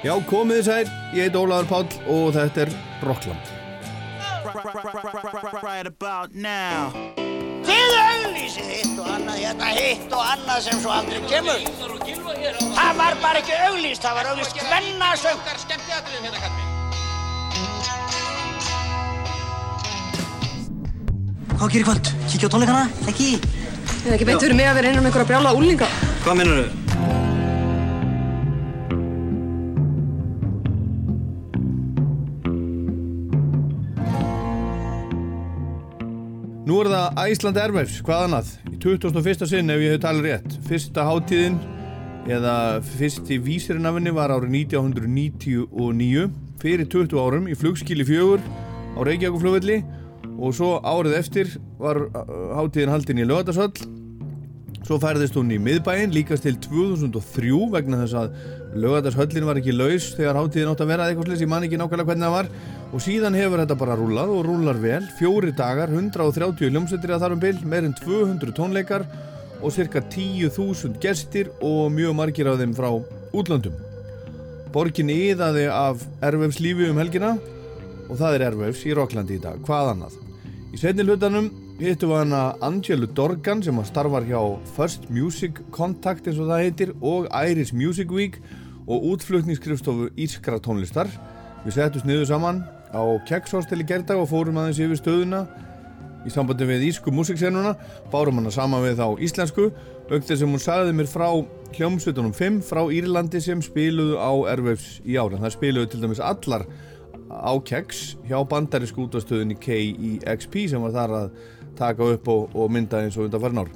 Já, komið þið sæl, ég heit Ólaður Páll og þetta er Rockland. Right about now Þið auglýsið hitt og annað, hérna hitt og annað sem svo aldrei kemur. Það var bara ekki auglýst, það var auglýst hvennasöng. Hvað gerir kvöld? Kíkja á tónleikana? Ekki? Eða ekki beint fyrir mig að vera einan um einhverja brjála úlinga. Hvað minnur þau? Það Æsland Airwaves, hvað annað? Í 2001. sinn ef ég hef talið rétt. Fyrsta hátíðin eða fyrsti vísirinn af henni var árið 1999 fyrir 20 árum í flugskili fjögur á Reykjavíkuflugvelli og svo árið eftir var uh, hátíðin haldin í Lögatarsvall Svo færðist hún í miðbæinn líkast til 2003 vegna þess að lögadagshöllin var ekki laus þegar hátíðin átt að vera eitthvað slis, ég man ekki nákvæmlega hvernig það var og síðan hefur þetta bara rúlað og rúlar vel, fjóri dagar, 130 ljómsveitir að þarum bil, meirinn 200 tónleikar og cirka 10.000 gestir og mjög margir af þeim frá útlöndum. Borgin íðaði af ervefs lífi um helgina og það er ervefs í Rocklandi í dag, hvað annað? Í setni hlutanum hittum við hana Angelu Dorgan sem starfar hjá First Music Contact eins og það heitir og Iris Music Week og útflutningskrifstofu Írskra tónlistar. Við settumst niður saman á Kekshostel í gerðdag og fórum aðeins yfir stöðuna í sambandi við ísku músiksennuna, bárum hana saman við þá íslensku, aukþið sem hún sagði mér frá hljómsveitunum 5 frá Írlandi sem spiluðu á Airwaves í ára. Það spiluðu til dæmis allar á Keks hjá bandarísku útastöðunni KEXP sem var þar að taka upp og, og mynda eins og undan farin ár.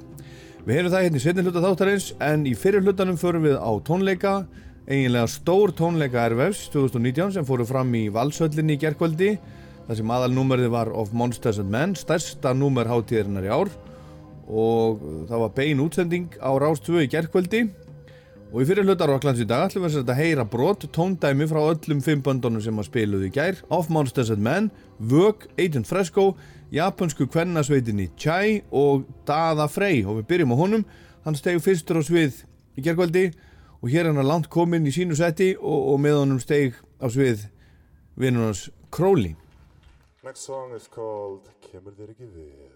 Við heyrum það hérna í setni hluta þáttarins en í fyrir hlutanum förum við á tónleika, eiginlega stór tónleika Airwaves 2019 sem fóru fram í valsöllinni í gerkvöldi þar sem aðalnúmerið var Of Monsters and Men, stærsta númer hátíðarinnar í ár. Og það var bein útsending á Rástvö í gerkvöldi og í fyrir hlutar Rocklands í dag ætlum við að heyra brot tóndæmi frá öllum fimm böndunum sem að spiluðu í gær. Of Monsters and Men, Vög, Agent Fresco japansku kvennasveitinni Chai og Dada Frey. Og við byrjum á honum. Hann steg fyrstur á svið í gerðkvældi og hér er hann langt kominn í sínu setti og, og með honum steg á svið vinnunars Crowley Next song is called Kemur þér ekki við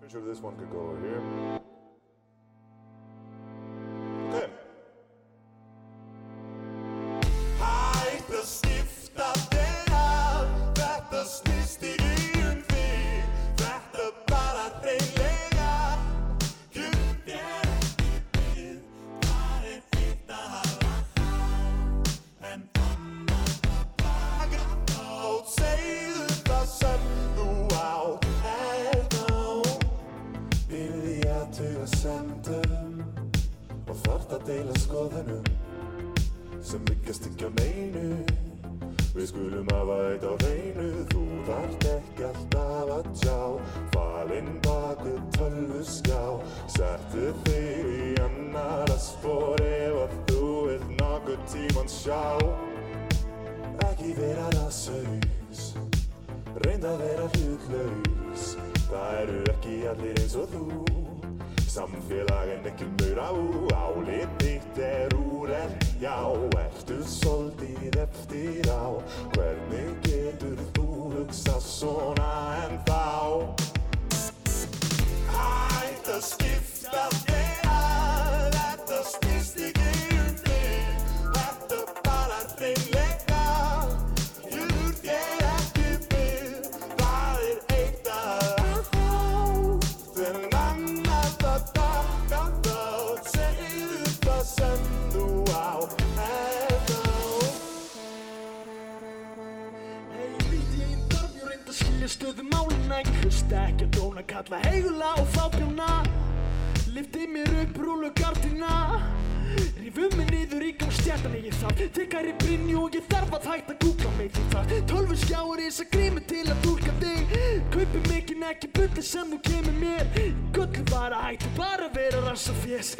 Pretty sure this one could go over here. Sendum Og þarft að deila skoðunum sem byggjast ekki á neinu. Við skulum hafa eitt á hreinu Þú þarft ekki alltaf að tjá. Falinn baku tölvu skjá Settu þig í annara spór Ef að þú vilt nokkuð tíman sjá. Ekki vera rasaus Reynd að vera hlutlaus Það eru ekki allir eins og þú Samfélagin ekki maur á Álið þitt er úr en já Ertu soldið eftir á? Hvernig getur þú hugsað svona en þá? Hætt að skipta hlusta ekki að dóna, kalla heigula og fábjóna Lifti mér upp, rúlu gardina Vummi niður í gang stjartan ég þarf Þegar ég brinju og ég þarf að hægt að googla mig því þar. Tölfur skjáur eins að grími til að dúrka þig. Kaupi mikinn ekki byrni sem þú kemur mér. Gullu var að hægt og bara vera rassa fjes.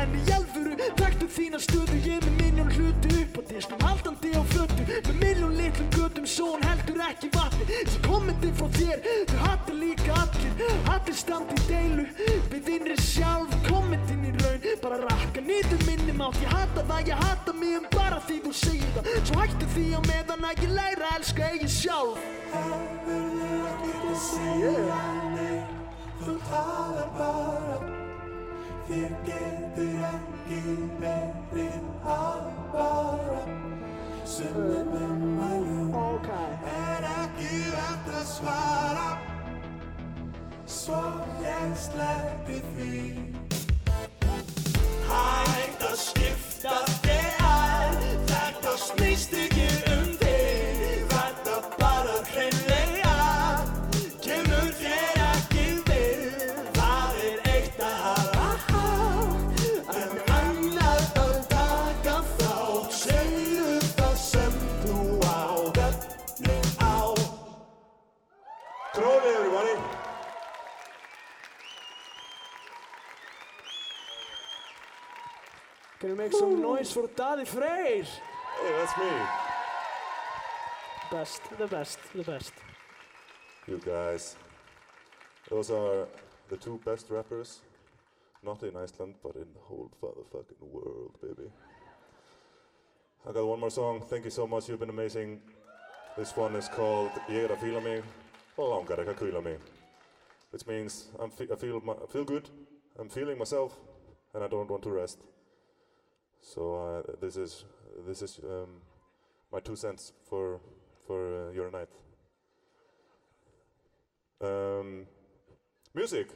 En í alvöru taktu þína stöðu Ég með minnjón hluti upp á disnum Haldandi á föttu Með minnjón litlum göttum Svo hann heldur ekki vatni. Svo komandi frá þér Þau hattu líka allir. Allir standi í deilu Við innri sjálf komandin í röð mátt ég hata það, ég hata mig um bara því þú segir það. Svo hættu því á meðan að ég læra að elska eigin sjálf. Hefurðu ekkert að segja nei Þú talar bara Þér getur ekki verið alvara Sumum ummælum Ok. Er ekki hægt að svara Svo ég sleppi því Hægt að skipta þig að make some noise for Daði Freyr? Hey, that's me. Best, the best, the best You guys. Those are the two best rappers. Not in Iceland, but in the whole motherfucking world, baby. I got one more song. Thank you so much. You've been amazing. This one is called Ég er að fíla mig. Langar ekki að kvíla mig. Which means I'm fe- I feel, my, I feel good. I'm feeling myself, and I don't want to rest. So uh, this is this is um, my two cents for for uh, your night. Um, music.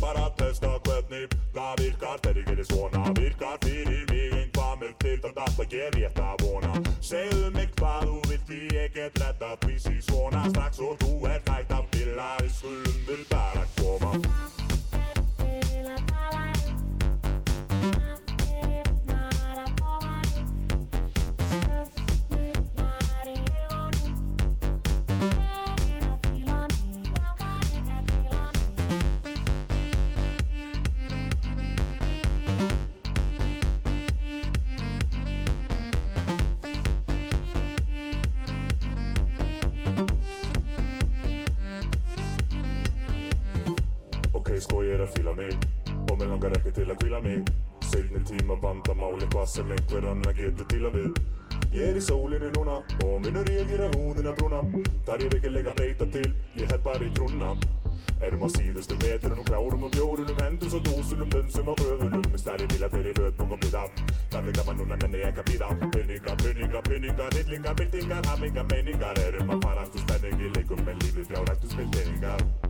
Bara testa það virkar ég gerir svona. Virkar fyrir mig en hvað mér til það alltaf ger ég þetta vona. Segðu mig hvað þú vilt því ég get retta því sí svona. Strax og þú er hægt að bila við skulum við bara koma. Ok, sko ég er að fíla mig Og mér langar ekki til að kvíla mig Seinni tíma vandamáli hvað sem einhver annar getur díla við Ég er í sólinni núna Og minnur ég gera húðina brúna Þar ég ekki leika breyta til. Ég held bara í trúna Erum á síðustu metrunum, klárum og bjórunum Hendur svo dúsunum, dönsum á gröfunum Með stærri bíla fyrir fötum og Það er gaman núna, nenni ekki að býða Peninga, peninga, peninga, rillingar, byltingar Haminga, meiningar Erum að farast úr spenningi Leikum með lífið frjárættu spiltingar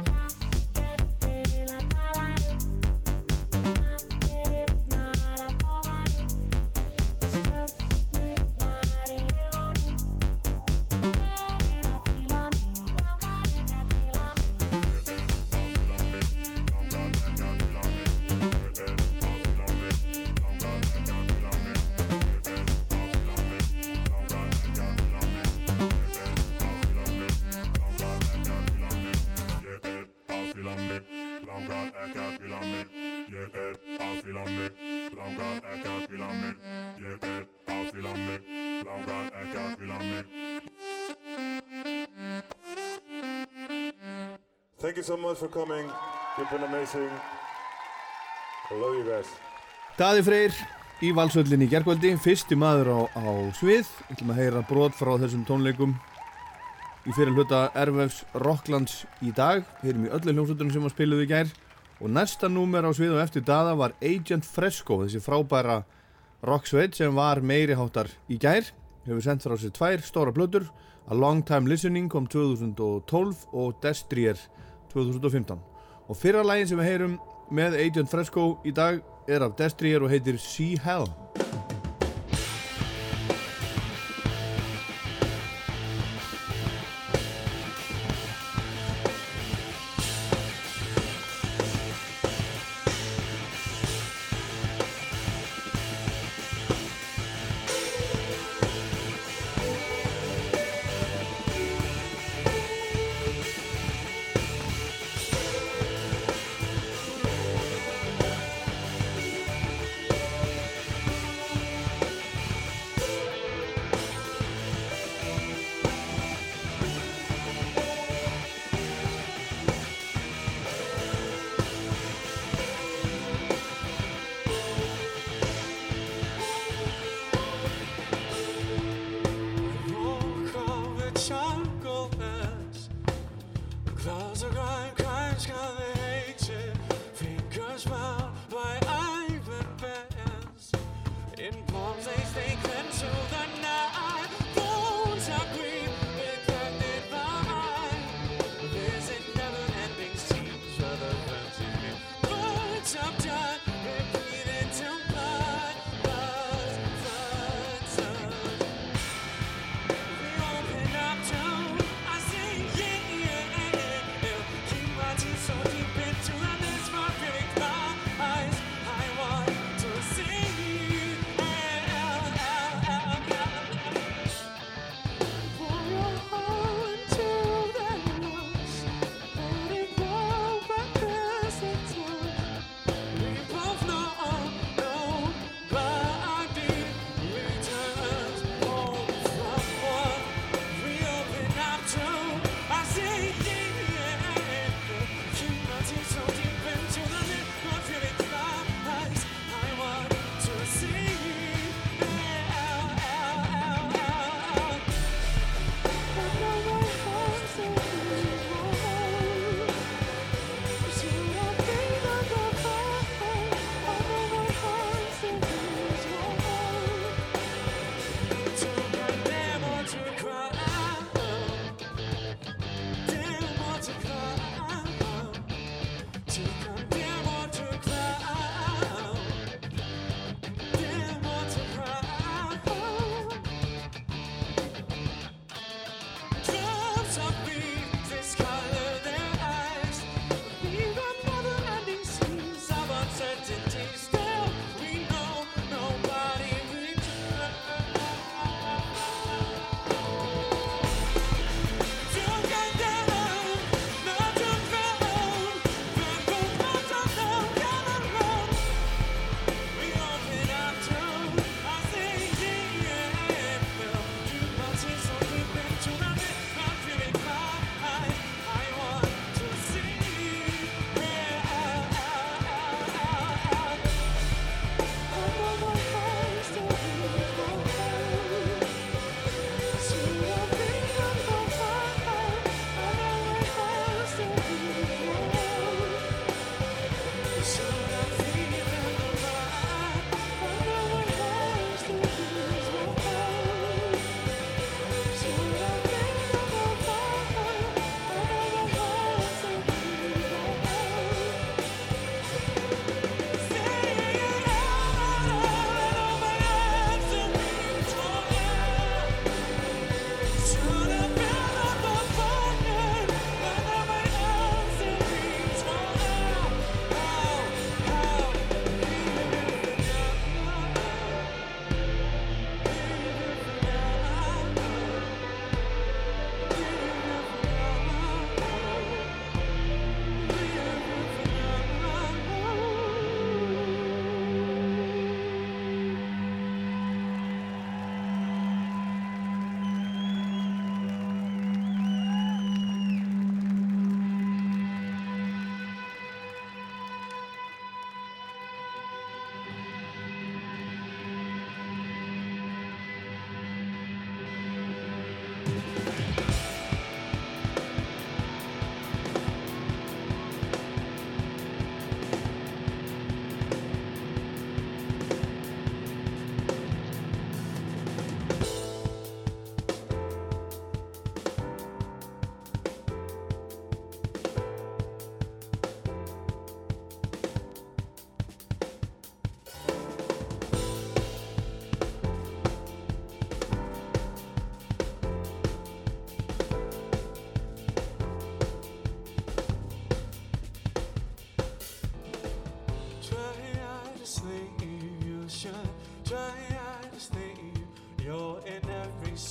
ekki að fíla mig Ég er að fíla mig, langar ekki að fíla mig Ég er að fíla mig, langar ekki að fíla mig Thank you so much for coming. You've been amazing. I love you guys. Daði Freyr í valsvöllinni í gerkvöldi, fyrsti maður á, á svið. Við ætlum að heyra brot frá þessum tónleikum í fyrir hluta Ervefs Rocklands í dag. Heyrum í öllu hljómsveitunum sem að spiluðu í gær. Og næsta númer á svið og eftir Daða var Agent Fresco, þessi frábæra rocksveit sem var meiri háttar í gær. Hefur sendt frá sér tvær stóra blöður. A Long Time Listening kom 2012 og Destrier 2015. Og fyrra lægin sem við heyrum með Agent Fresco í dag er af Destrier og heitir Sea Hell.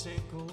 Every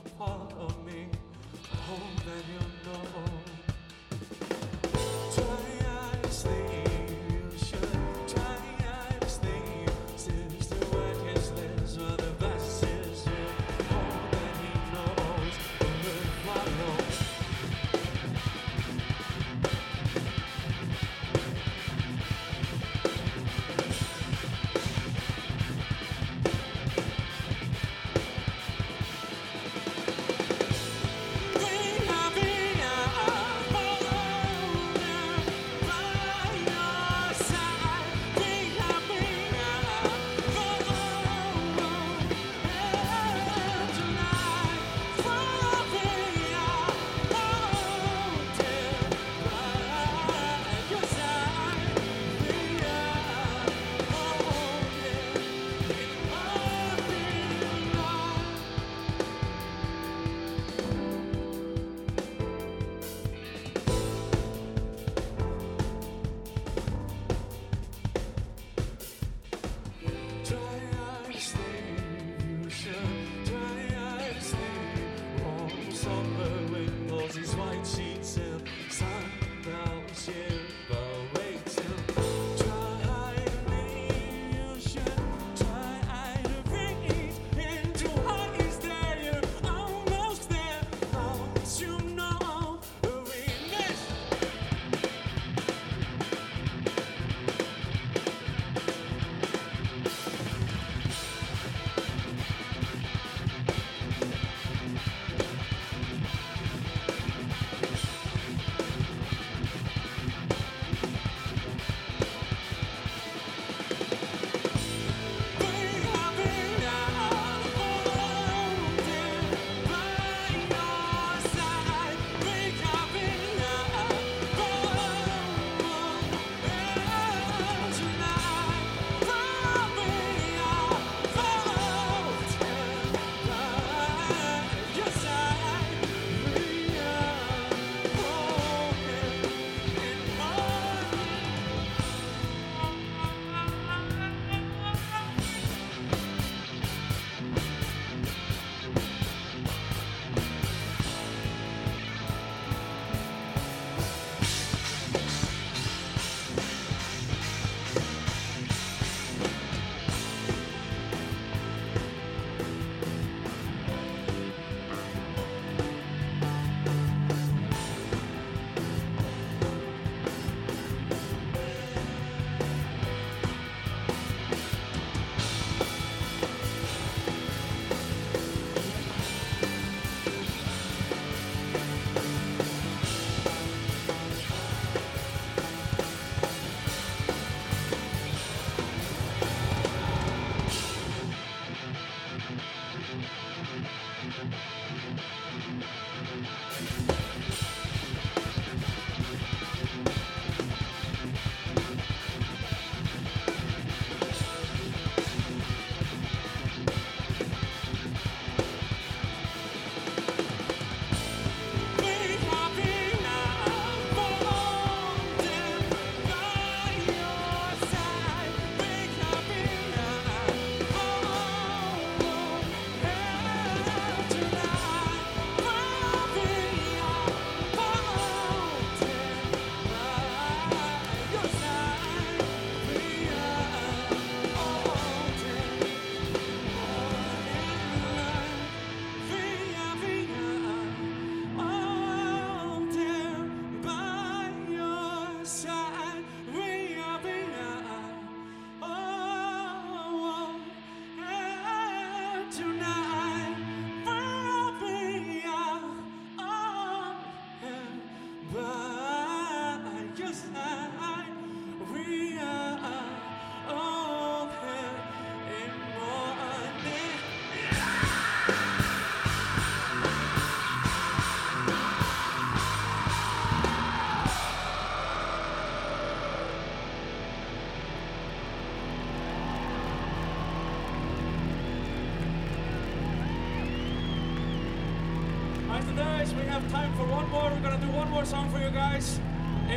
guys.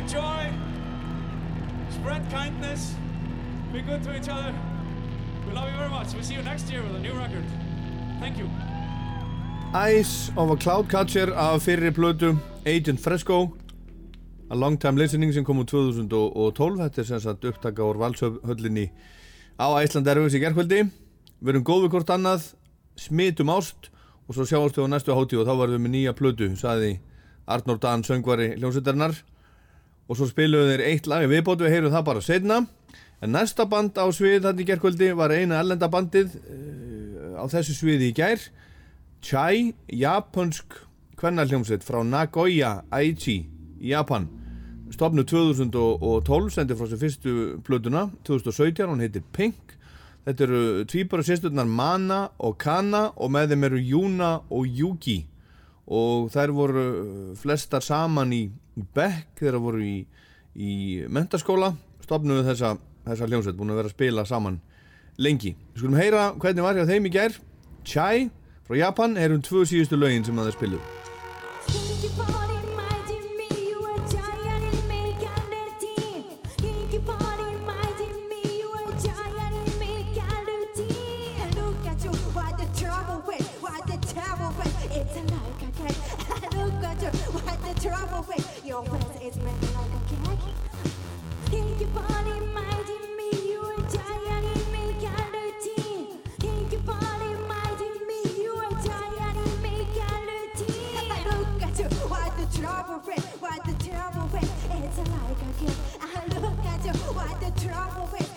Enjoy. Spread kindness. Be good to each other. We love you very much. We'll see you next year with a new record. Thank you. Eyes of a Cloud Catcher af fyrri plötu Agent Fresco A Long Time Listening sem kom úr 2012 þetta er sem sagt upptaka úr valshöllinni á Æsland Erfus í gerkvöldi við erum góð við hvort annað smitum ást og svo sjáumst við á næstu hátíð og þá verðum við með nýja plötu saði Arnór Dan söngvari hljómsveitarinnar. Og svo spiluðu þeir eitt lag viðbót við heyrum það bara setna en næsta band á svið þannig í gerkvöldi var eina ellenda bandið uh, á þessu sviði í gær. Chai, japansk kvennarhljómsveit frá Nagoya, Aichi í Japan stopnu 2012, sendir frá sér fyrstu plötuna, 2017, hún heitir Pink. Þetta eru tvíbara sérstundnar Mana og Kana og með þeim eru Yuna og Yuki og þær voru flestar saman í Beck þegar þær voru í, í mentaskóla stopnuðu þessa, þessa hljómsveit búin að vera að spila saman lengi. Við skulum heyra hvernig var hjá þeim í gær. Chai frá Japan erum tvö síðustu lögin sem að þeir spilu trouble with,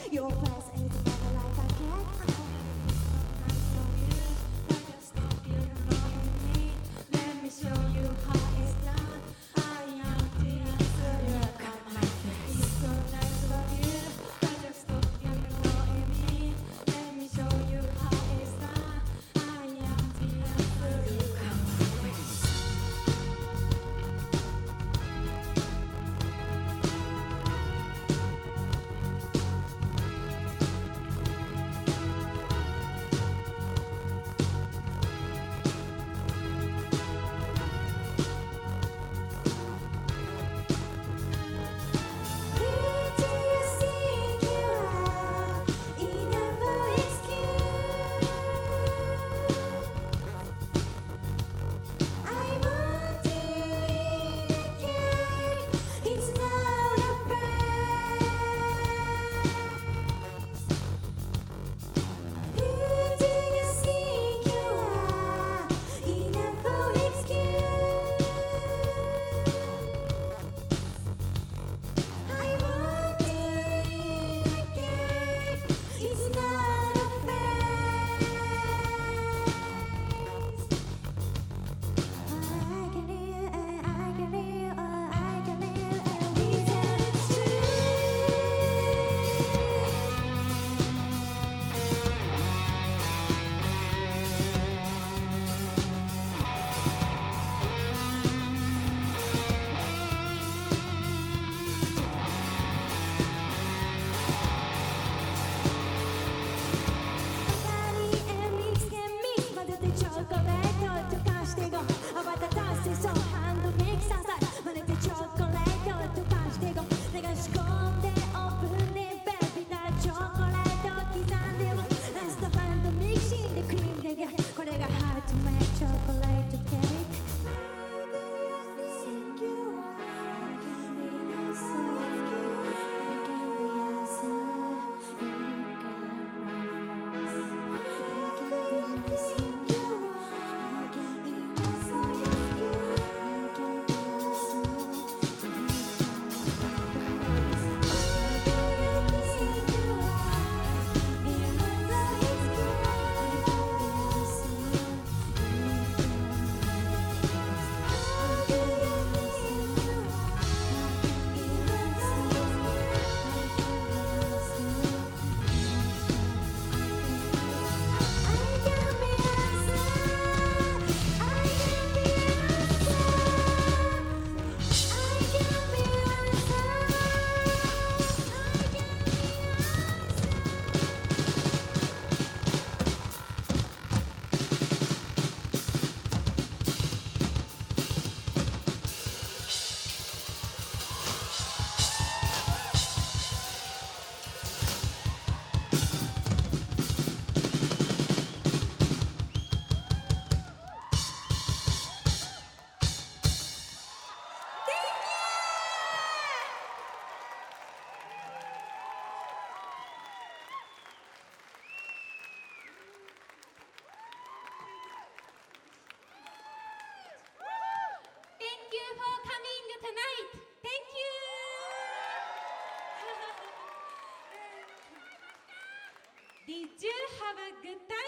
We did have a good time.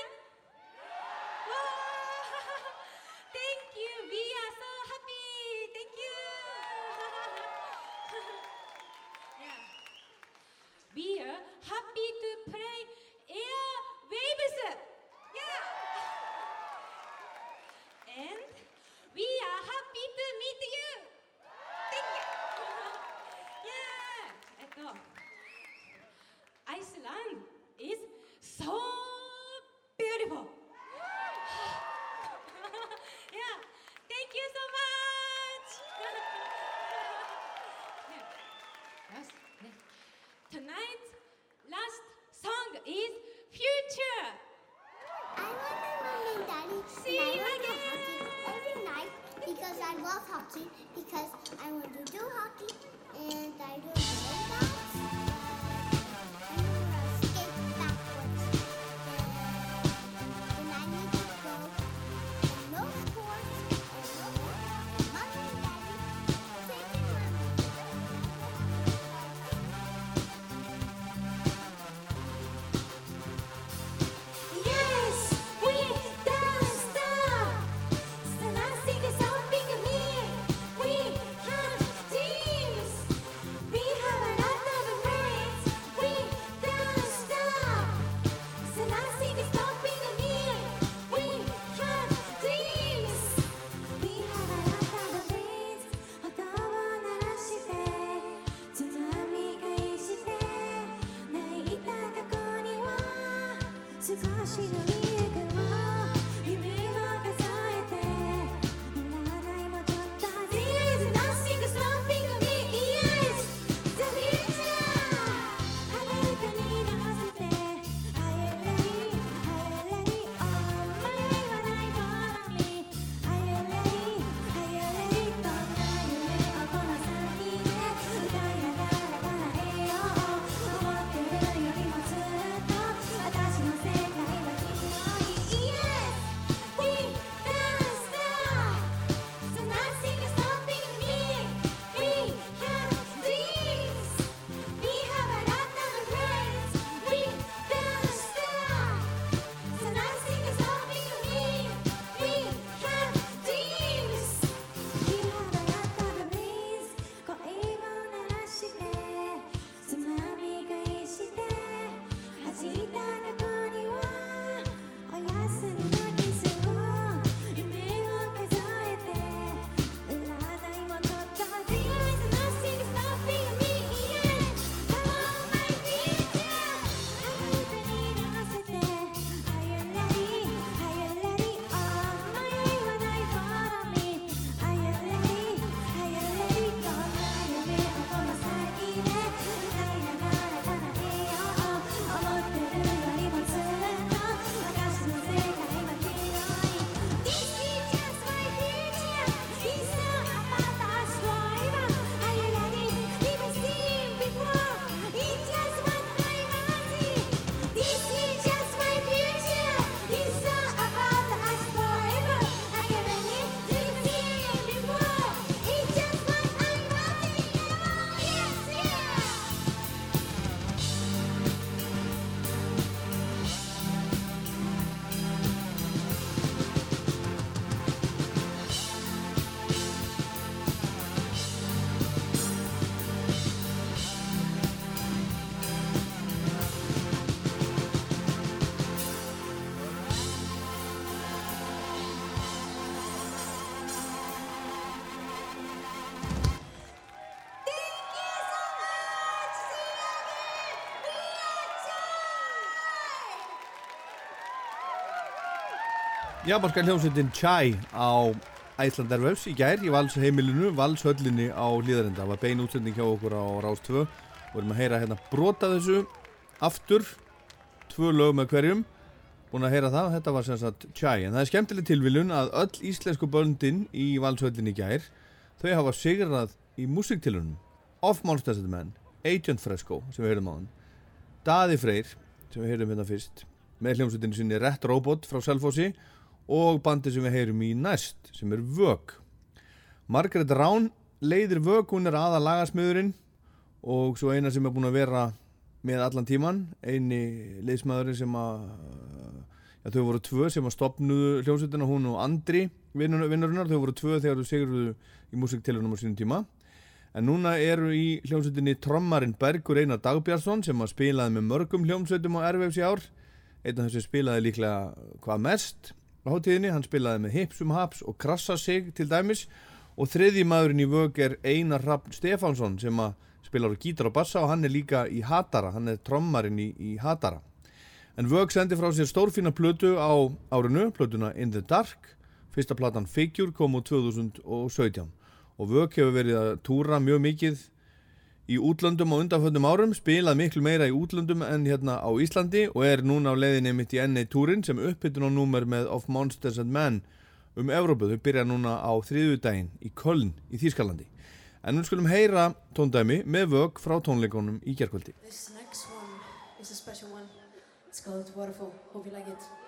Japanska hljómsveitin Chai á Æsland Airwaves í gær í Vals heimilinu, Valshöllinni á hlýðarenda. Það var bein útsending hjá okkur á Rás 2 og erum að heyra hérna brota þessu aftur, tvö lög með hverjum. Búin að heyra það, þetta var sem sagt Chai. En það er skemmtileg tilviljun að öll íslensku böndin í Valshöllinni í gær, þau hafa sigrað í músiktilunum. Off Monsters menn, Agent Fresco sem við heyrum á hann, Daði Freyr sem við heyrum hérna fyrst, með hljómsveitinni sinni Ret Robot frá Selfossi og bandi sem við heyrum í næst sem er Vög Margaret Rán leiðir Vög, hún er aða lagasmiðurinn og svo eina sem er búin að vera með allan tíman eini liðsmaðurinn sem að ja, þau voru tvö sem að stopnuðu hljómsveitina, hún og Andri vinnurinnar, þau voru tvö þegar þau sigurðu í músiktilunum á sínum tíma. En núna eru í hljómsveitinni trommarinn Bergur Einar Dagbjörnsson sem að spilaði með mörgum hljómsveitum á í ár. Einn af þessu spilaði líklega hvað mest hátíðinni, hann spilaði með Hipsum Haps og Krassa sig til dæmis. Og þriði maðurinn í vög er Einar Raffn Stefánsson sem að spilar á gítar og bassa og hann er líka í Hatara, hann er trommarinn í, í Hatara. En vög sendi frá sér stórfína plötu á árinu, plötuna In the Dark. Fyrsta platan Figure kom úr 2017 og vög hefur verið að túra mjög mikið í útlöndum á undanföndum árum, spilað miklu meira í útlöndum en hérna á Íslandi og er núna á leiðinni mitt í NA túrin sem upphittun á númer með Of Monsters and Men um Evrópu. Þau byrja núna á þriðudaginn í Köln í Þýskalandi. En nú skulum heyra tóndæmi með vög frá tónleikonum í gerkvöldi. This next one is a special one. It's called Waterfall. Hope you like it.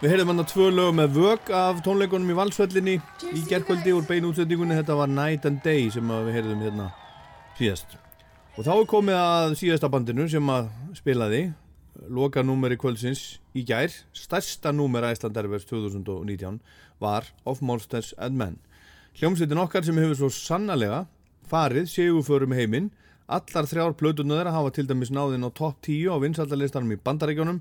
Við heyrðum hann að tvö lög með vög af tónleikunum í Valsvöllinni í gerkvöldi úr beinu útsendingunni. Þetta var Night and Day sem við heyrðum hérna síðast. Og þá er komið að síðasta bandinu sem að spilaði loka númeri kvöldsins í gær. Stærsta númer Æsland Erfers 2019 var Of Monsters and Men. Hljómsveitin okkar sem hefur svo sannarlega farið seguförum heiminn. Allar þrjár plötunar hafa til dæmis náðin á topp 10 á vinsaldalistanum í bandarækjónum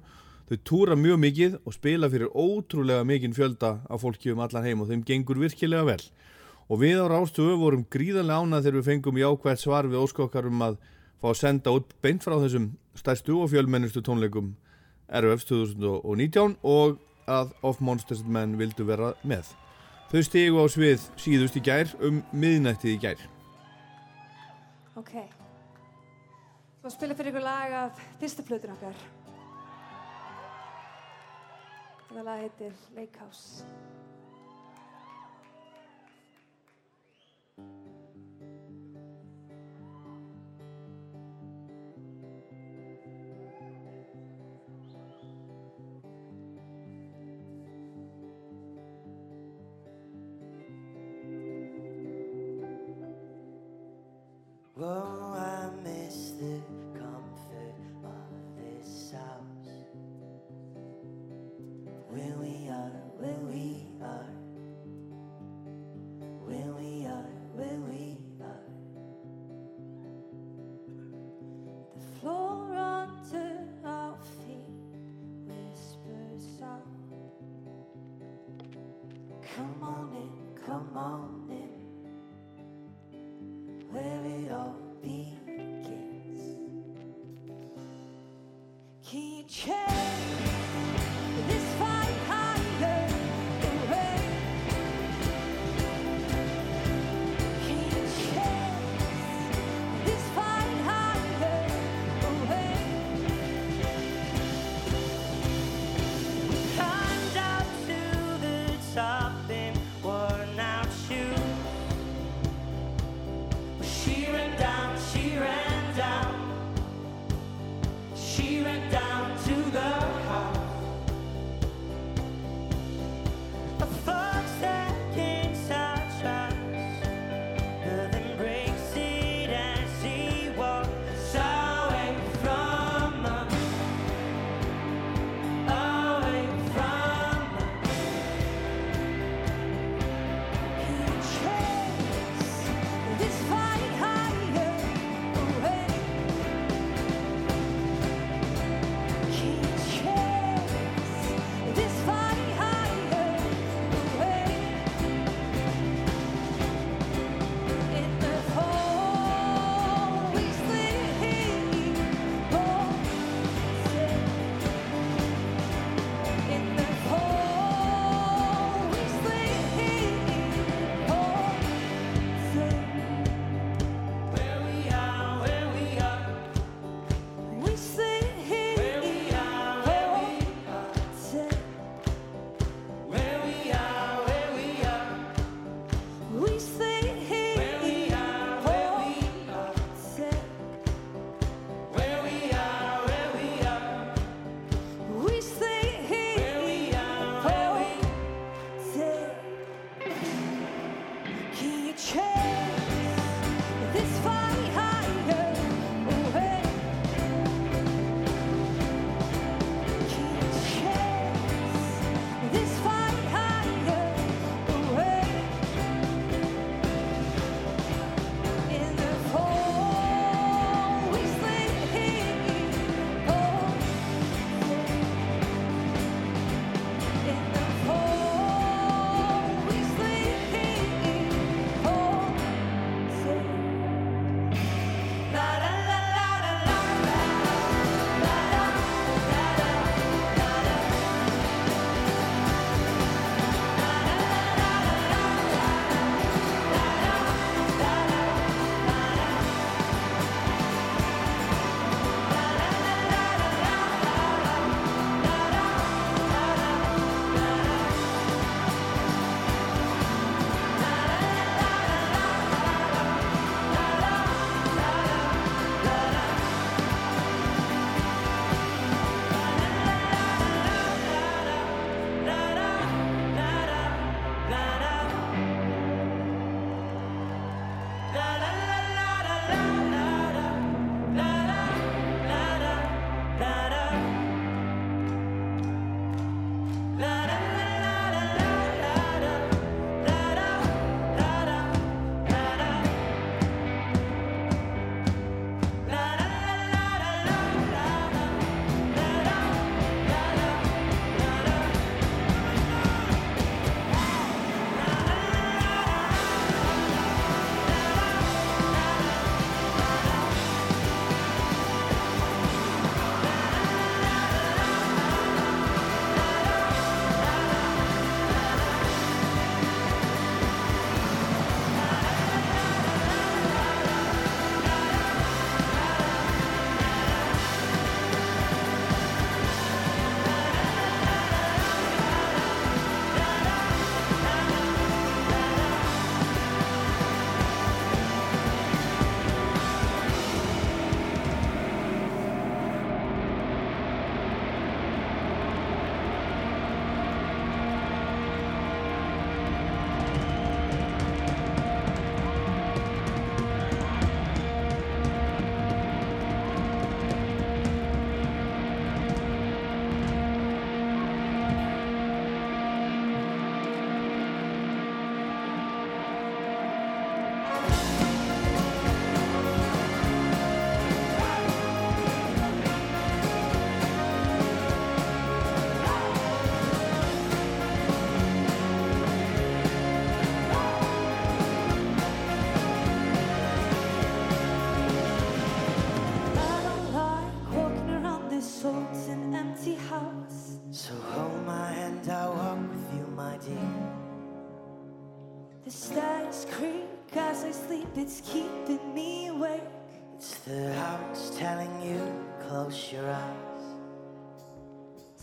Þau túra mjög mikið og spila fyrir ótrúlega mikinn fjölda af fólki um allan heim og þeim gengur virkilega vel. Og við á Rástöfu vorum gríðarlega ánað þegar við fengum jákvært svar við óskokkar um að fá að senda út beint frá þessum stærstu og fjölmennustu tónleikum RFs 2019 og að Of Monsters and Men vildu vera með. Þau stigu á svið síðust í gær um miðnættið í gær. Ok. Svo spila fyrir ykkur lag af fyrsta plötun okkar. Þetta lag heitir Lake House. Come on in, come on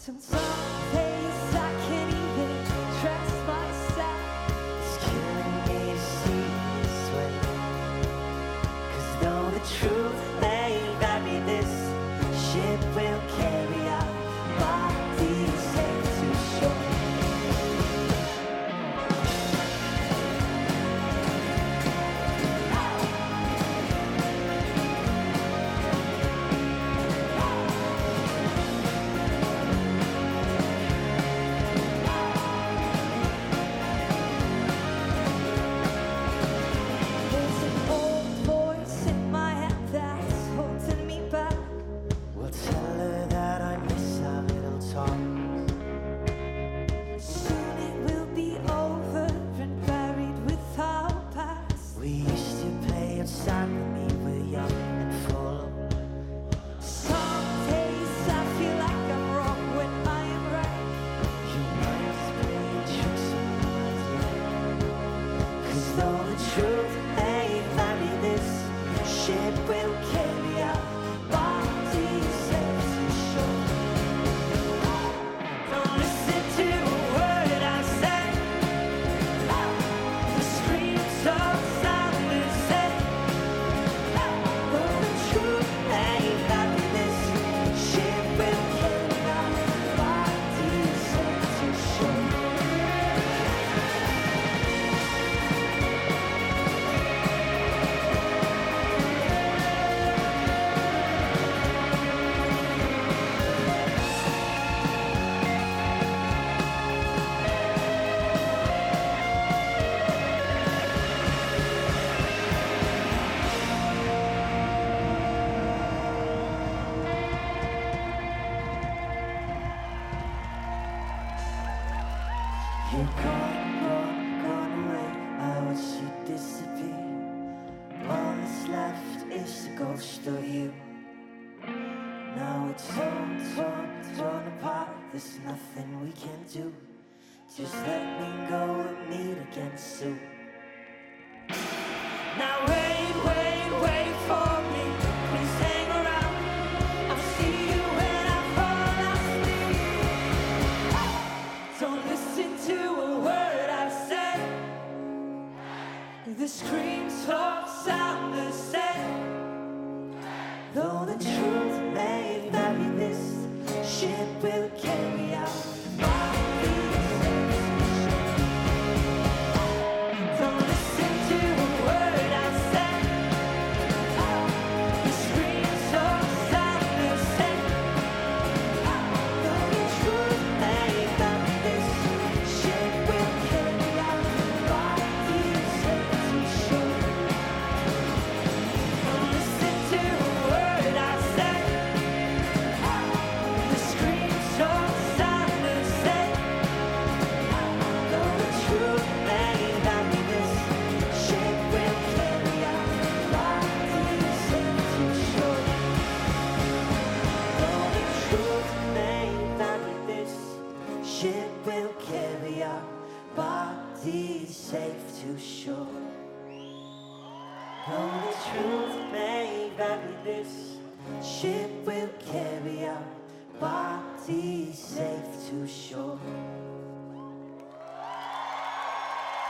Some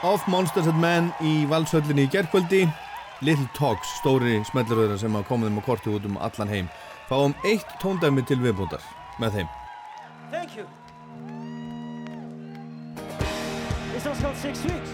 Of Monsters and Men í valsöllinni í gerkvöldi Little Talks, stóri smelluröðra sem að koma þeim á korti út um allan heim Fáum eitt tóndæmi til viðbútar með þeim Thank you. This one's called Six Weeks.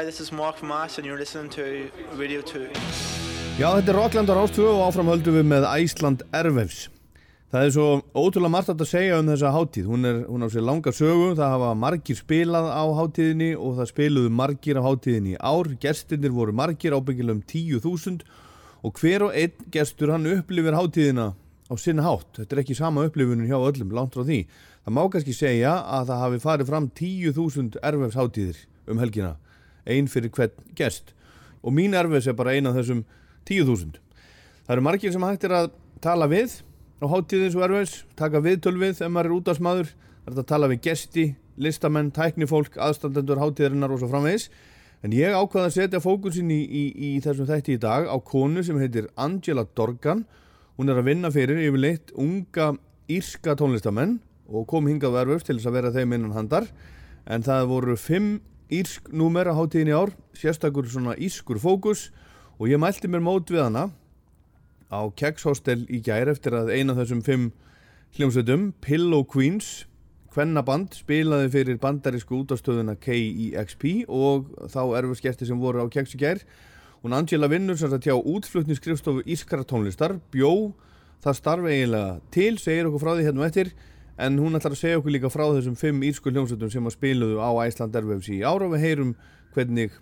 Hi, this is Mark Mars, and you're listening to Radio 2. Já, þetta er Rockland á Rástvö og áfram höldum við með Æsland Ervefs. Það er svo ótrúlega margt að segja um þessa hátíð. Hún, er, hún á sér langa sögu, það hafa margir spilað á hátíðinni og það spiluðu margir á hátíðinni í ár. Gestinir voru margir ábyggilega um 10.000 og hver og einn gestur hann upplifir hátíðina á sinna hátt. Þetta er ekki sama upplifunum hjá öllum, langt frá því. Það má kannski segja að það hafi farið fram 10.000 Ervefs hátíðir um helgina, ein fyrir hvern gest. Og mín Ervefs er bara ein af þessum 10.000. Það eru margir sem hægt er að tala við á hátíðins og erfins, taka viðtöl við ef maður er útásmaður, það er að tala við gesti, listamenn, tæknifólk, aðstandendur hátíðarinnar og svo framvegis. En ég ákvaði að setja fókusin í, í, í þessum þætti í dag á konu sem heitir Angela Dorgan. Hún er að vinna fyrir yfirleitt unga írska tónlistamenn og kom hingað verfust til þess að vera þeim innan handar. En það voru fimm írsk númer á hátíðin í ár, sérstakur svona írskur fókus og ég mælti mér mót við hana á Kegshostel í gær eftir að eina af þessum fimm hljómsveitum, Pillow Queens hvennaband, spilaði fyrir bandarísku útastöðuna KEXP og þá erfurskjæsti sem voru á Kegs í gær. Hún Angela vinnur sem sagt hjá útflutningskrifstofu Ískara tónlistar bjó það starfi eiginlega til segir okkur frá því hérna um eftir en hún ætlar að segja okkur líka frá þessum fimm írsku hljómsveitum sem að spiluðu á Æsland Erfefs í ára og við heyrum hvernig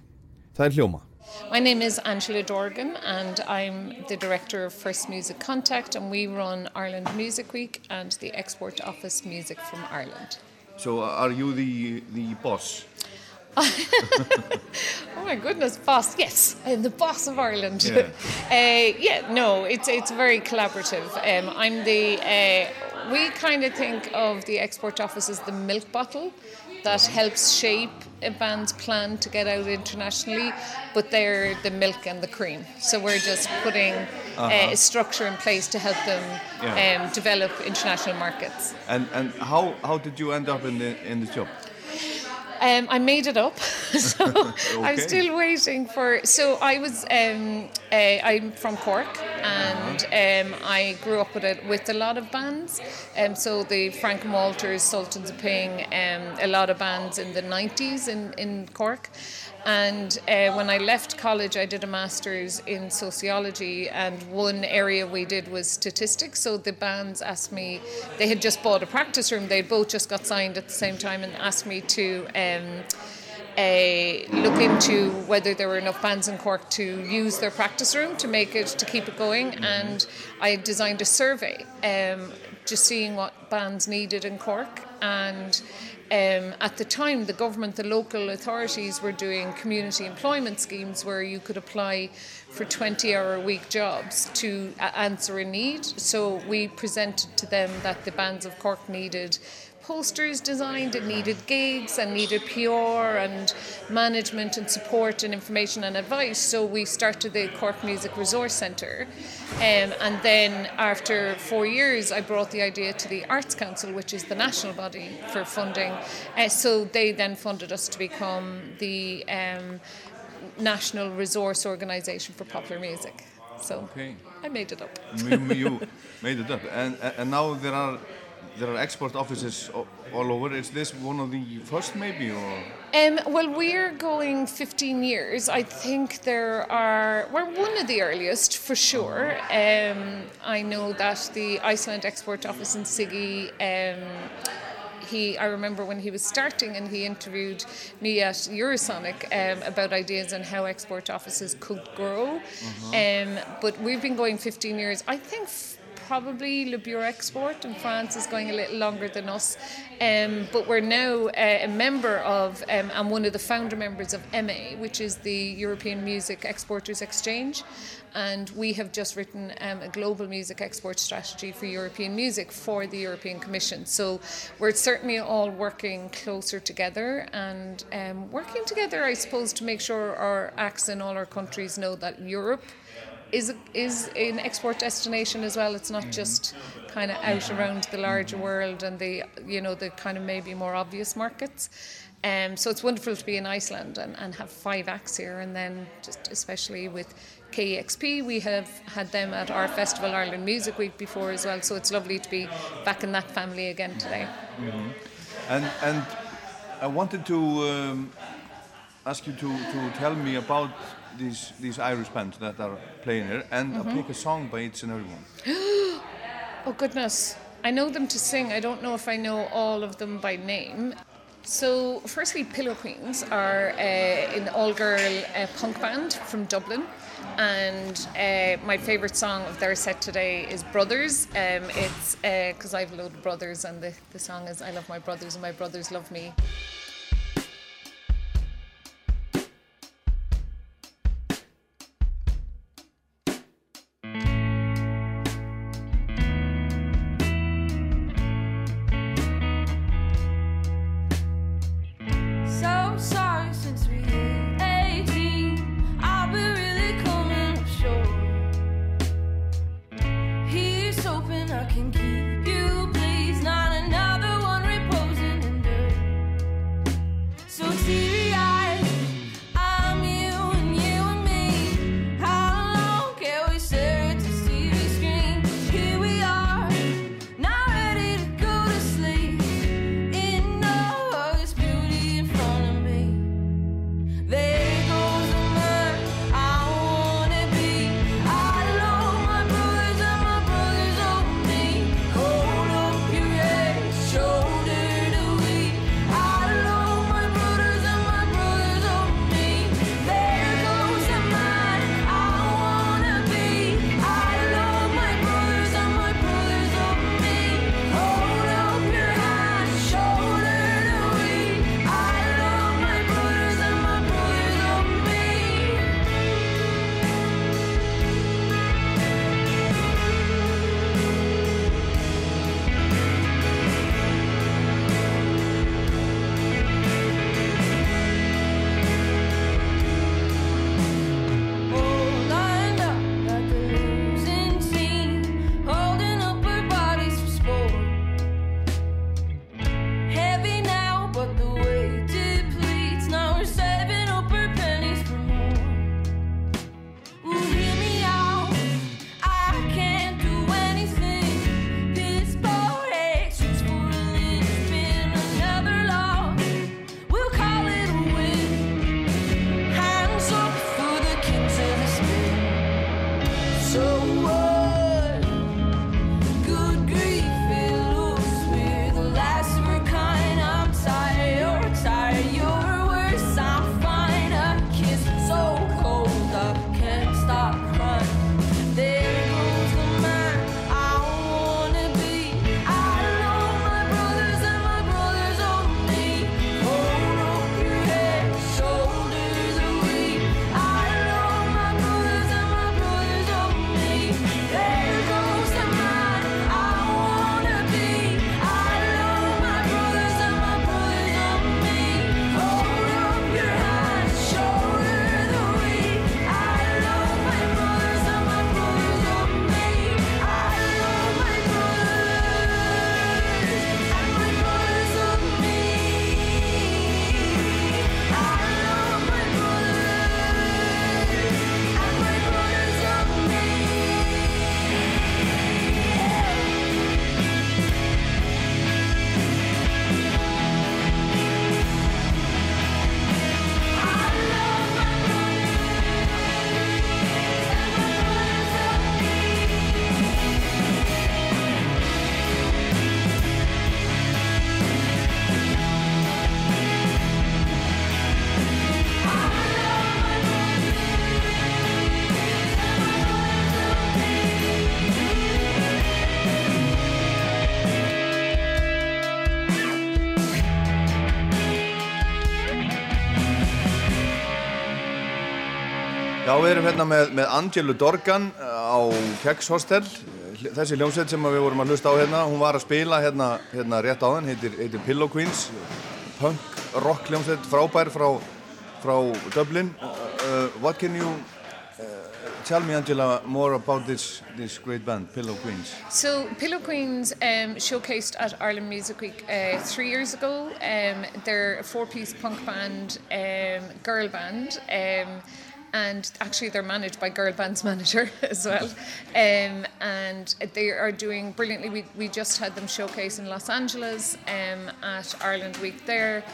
það er hljóma My name is Angela Dorgan, and I'm the director of First Music Contact, and we run Ireland Music Week and the Export Office Music from Ireland. So are you the, the boss? Oh my goodness, boss! Yes, I'm the boss of Ireland. Yeah. uh, yeah, no, it's it's very collaborative. Um, I'm the. Uh, we kind of think of the export office as the milk bottle that helps shape a band's plan to get out internationally, but they're the milk and the cream. So we're just putting Uh-huh. a structure in place to help them Yeah. um, develop international markets. And, and how, how did you end up in, the, in this job? Um, I made it up, so I'm still waiting for. So I was, um, uh, I'm from Cork, and um, I grew up with a, with a lot of bands. Um, so the Frank Walters, Sultans of Ping, um, a lot of bands in the 90s in, in Cork. And uh, when I left college, I did a master's in sociology, and one area we did was statistics. So the bands asked me, they had just bought a practice room, they both just got signed at the same time, and asked me to. Um, uh, look into whether there were enough bands in Cork to use their practice room to make it to keep it going, and I designed a survey, um, just seeing what bands needed in Cork, and um, at the time the government, the local authorities were doing community employment schemes where you could apply for 20-hour-a-week jobs to answer a need. So we presented to them that the bands of Cork needed posters designed, it needed gigs and needed PR and management and support and information and advice. So we started the Cork Music Resource Centre. Um, and then after four years, I brought the idea to the Arts Council, which is the national body for funding. Uh, so they then funded us to become the um, National Resource Organisation for Popular Music. So Okay. I made it up. you, you made it up. And, and now there are, there are export offices all over. Is this one of the first maybe? Or? Um, well, we're going 15 years. I think there are, we're one of the earliest for sure. Um, I know that the Iceland Export Office in Siggi, um, he, I remember when he was starting and he interviewed me at Eurosonic um, about ideas on how export offices could grow. Um, but we've been going 15 years. I think probably Le Bureau Export in France is going a little longer than us. Um, but we're now uh, a member of, um, and one of the founder members of EMA, which is the European Music Exporters Exchange. And we have just written um, a global music export strategy for European music for the European Commission. So we're certainly all working closer together and um, working together, I suppose, to make sure our acts in all our countries know that Europe is is an export destination as well. It's not mm-hmm. just kind of out around the larger mm-hmm. world and the you know the kind of maybe more obvious markets. Um, so it's wonderful to be in Iceland and, and have five acts here, and then just especially with KEXP, we have had them at our festival Ireland Music Week before as well. So it's lovely to be back in that family again today. Mm-hmm. And and I wanted to um, ask you to to tell me about these these Irish bands that are playing here, and mm-hmm. I pick a song by each and every one. oh goodness! I know them to sing. I don't know if I know all of them by name. So, firstly, Pillow Queens are uh, an all-girl uh, punk band from Dublin, and uh, my favourite song of their set today is "Brothers." Um, it's uh, because I have a load of brothers, and the, the song is "I Love My Brothers and My Brothers Love Me." við erum hérna með, með Angelu Dorgan eh, á Keks Hostel eh, þessi hljómsveit sem við vorum að hlusta á hérna hún var að spila hérna, hérna rétt á henn heitir, heitir Pillow Queens punk rock hljómsveit frábær frá, frá Dublin uh, What can you Tell me, Angela, more about this, this great band, Pillow Queens. So, Pillow Queens um, showcased at Ireland Music Week uh, three years ago. Um, they're a four piece punk band, um, girl band. Um, and actually they're managed by Girl Band's manager as well. Um, and they are doing brilliantly. We, we just had them showcase in Los Angeles um, at Ireland Week there.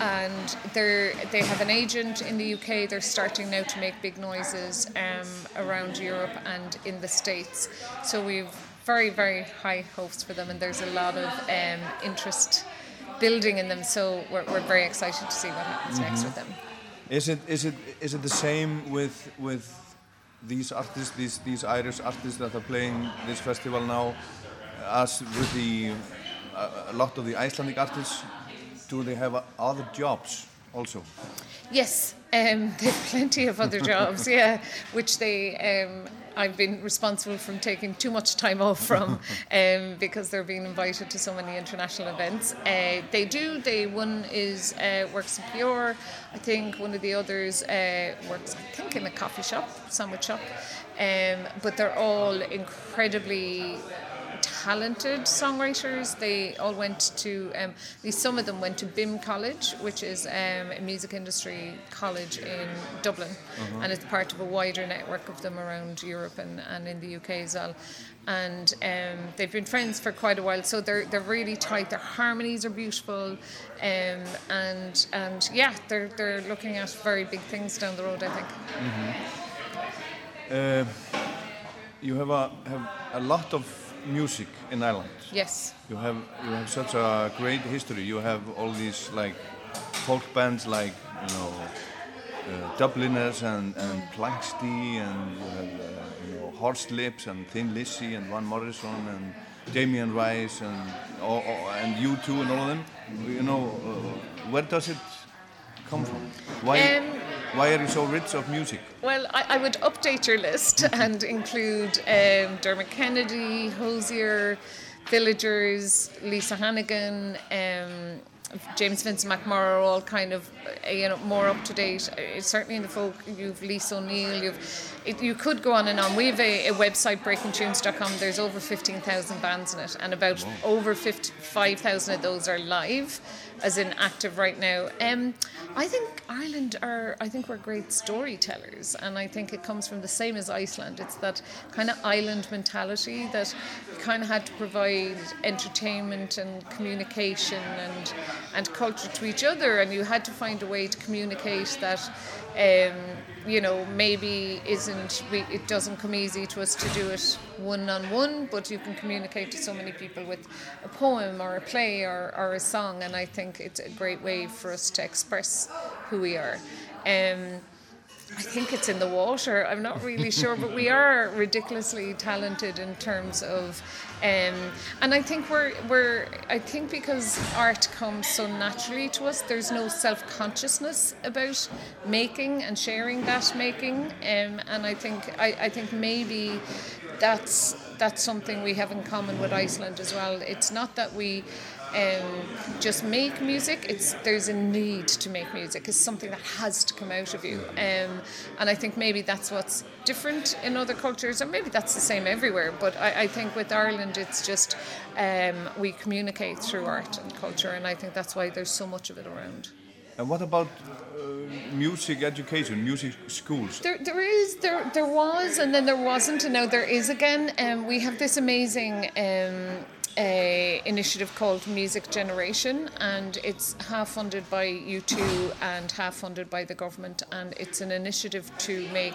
And they're, they have an agent in the UK. They're starting now to make big noises um, around Europe and in the States. So we've very, very high hopes for them, and there's a lot of um, interest building in them. So we're, we're very excited to see what happens mm-hmm. next with them. Is it is it is it the same with with these artists, these these Irish artists that are playing this festival now, as with the uh, a lot of the Icelandic artists? Do they have uh, other jobs also? Yes, um, they have plenty of other jobs, yeah, which they. Um, I've been responsible from taking too much time off from um, because they're being invited to so many international events. Uh, they do. They one is uh, works in Pure. I think one of the others uh, works. I think in a coffee shop, sandwich shop. Um, but they're all incredibly talented songwriters. They all went to, um, at least some of them went to BIMM College, which is um, a music industry college in Dublin, Uh-huh. and it's part of a wider network of them around Europe and, and in the UK as well. And um, they've been friends for quite a while, so they're they're really tight. Their harmonies are beautiful, um, and and yeah, they're they're looking at very big things down the road. I think. Uh, you have a have a lot of music in Ireland. Yes. You have you have such a great history. You have all these like folk bands like you know uh, Dubliners and and Planxty and you have uh, you know Horse Lips and Thin Lizzy and Van Morrison and Damien Rice and all, all- and you too and all of them. You know uh, where does it come from? Why Um, why are you so rich of music? Well, I, I would update your list and include um, Dermot Kennedy, Hozier, Villagers, Lisa Hannigan, um, James Vincent McMorrow, all kind of uh, you know more up to date. Uh, certainly in the folk, you've Lisa O'Neill. You've it, you could go on and on. We have a, a website, breakingtunes.com. There's over fifteen thousand bands in it, and about over 5,000 of those are live, as in active right now. Um, I think Ireland are. I think we're great storytellers, and I think it comes from the same as Iceland. It's that kind of island mentality that kind of had to provide entertainment and communication and and culture to each other, and you had to find a way to communicate that. Um, you know, maybe isn't we, it doesn't come easy to us to do it one on one, but you can communicate to so many people with a poem or a play or, or a song, and I think it's a great way for us to express who we are. Um, I think it's in the water. I'm not really sure, but we are ridiculously talented in terms of, um, and I think we're we're. I think because art comes so naturally to us, there's no self consciousness about making and sharing that making, um, and I think I, I think maybe that's that's something we have in common with Iceland as well. It's not that we um, just make music. It's there's a need to make music. It's something that has to come out of you, um, and I think maybe that's what's different in other cultures, and maybe that's the same everywhere. But I, I think with Ireland, it's just um, we communicate through art and culture, and I think that's why there's so much of it around. And what about uh, music education, music schools? There, there is, there, there was, and then there wasn't, and now there is again. Um, we have this amazing um, uh, initiative called Music Generation, and it's half funded by U2 and half funded by the government. And it's an initiative to make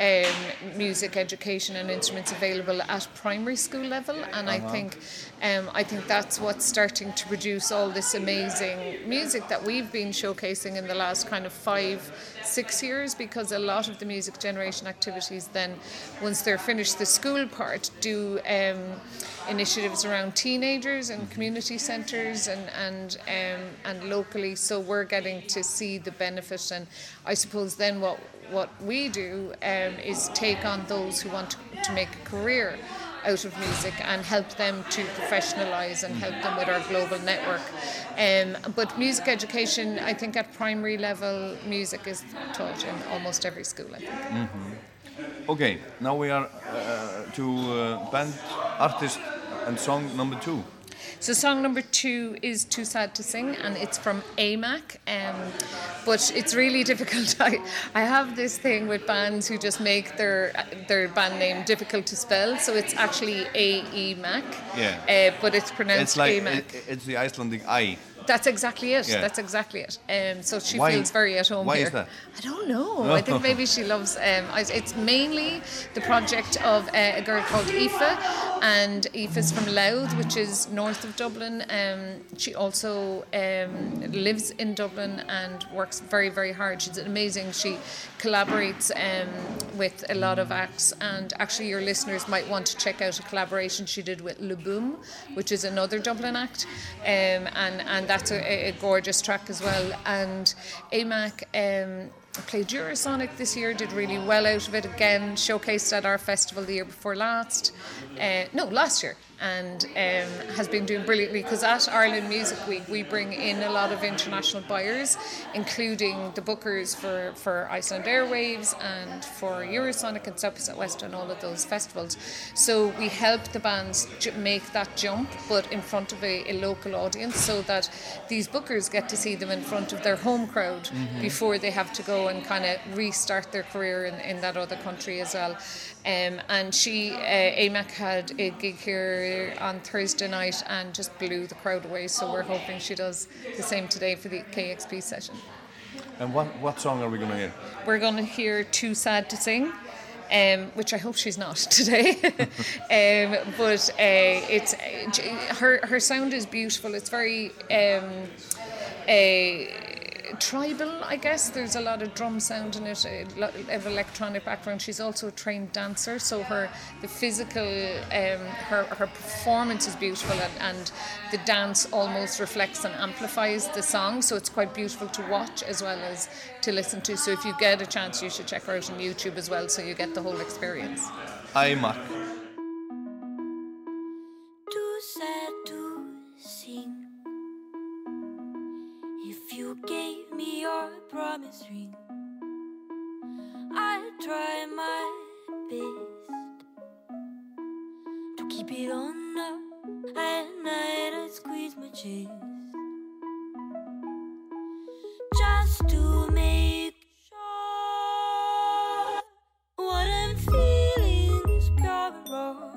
um, music education and instruments available at primary school level. And I Uh-huh. think, um, I think that's what's starting to produce all this amazing music that we've been showcasing in the last kind of five, six years. Because a lot of the music generation activities, then once they're finished the school part, do. Um, initiatives around teenagers and community centres and and um, and locally. So we're getting to see the benefit, and I suppose then what what we do um, is take on those who want to, to make a career out of music and help them to professionalise and help them with our global network. Um, but music education, I think at primary level, music is taught in almost every school. I think. Mhm. Okay, now we are uh, to uh, band artist and song number two. So song number two is Too Sad to Sing, and it's from Æ MAK. Um, but it's really difficult. I, I have this thing with bands who just make their their band name difficult to spell. So it's actually AEMAC, Yeah. uh, but it's pronounced It's like Æ MAK. it, it's the Icelandic I. That's exactly it. Yeah. That's exactly it. Um, so she Why- feels very at home why here. is that? I don't know. I think maybe she loves. Um, it's mainly the project of uh, a girl called Aoife, and Aoife's from Louth, which is north of Dublin. Um, she also um, lives in Dublin and works very, very hard. She's amazing. She collaborates um, with a lot of acts, and actually, your listeners might want to check out a collaboration she did with Le Boom, which is another Dublin act, um, and and that's a, a gorgeous track as well. And Æ MAK. Um, Played Eurosonic this year, did really well out of it again, showcased at our festival the year before last. Uh, no, last year. And um, has been doing brilliantly because at Ireland Music Week we bring in a lot of international buyers, including the bookers for, for Iceland Airwaves and for Eurosonic and South by Southwest and all of those festivals. So we help the bands make that jump, but in front of a, a local audience, so that these bookers get to see them in front of their home crowd Mhm. before they have to go and kind of restart their career in, in that other country as well. Um, and she, uh, Æ MAK, had a gig here on Thursday night and just blew the crowd away. So we're hoping she does the same today for the KEXP session. And what, what song are we going to hear? We're going to hear Too Sad to Sing. Um, which I hope she's not today, um, but uh, it's uh, her her sound is beautiful. It's very um, uh, tribal, I guess. There's a lot of drum sound in it, of electronic background. She's also a trained dancer, so her the physical, um, her her performance is beautiful, and, and the dance almost reflects and amplifies the song. So it's quite beautiful to watch as well as to listen to. So if you get a chance, you should check her out on YouTube as well, so you get the whole experience. Æ MAK. Too promise ring, I'd try my best to keep it on up. At night, I'd squeeze my chest just to make sure what I'm feeling is pure and raw.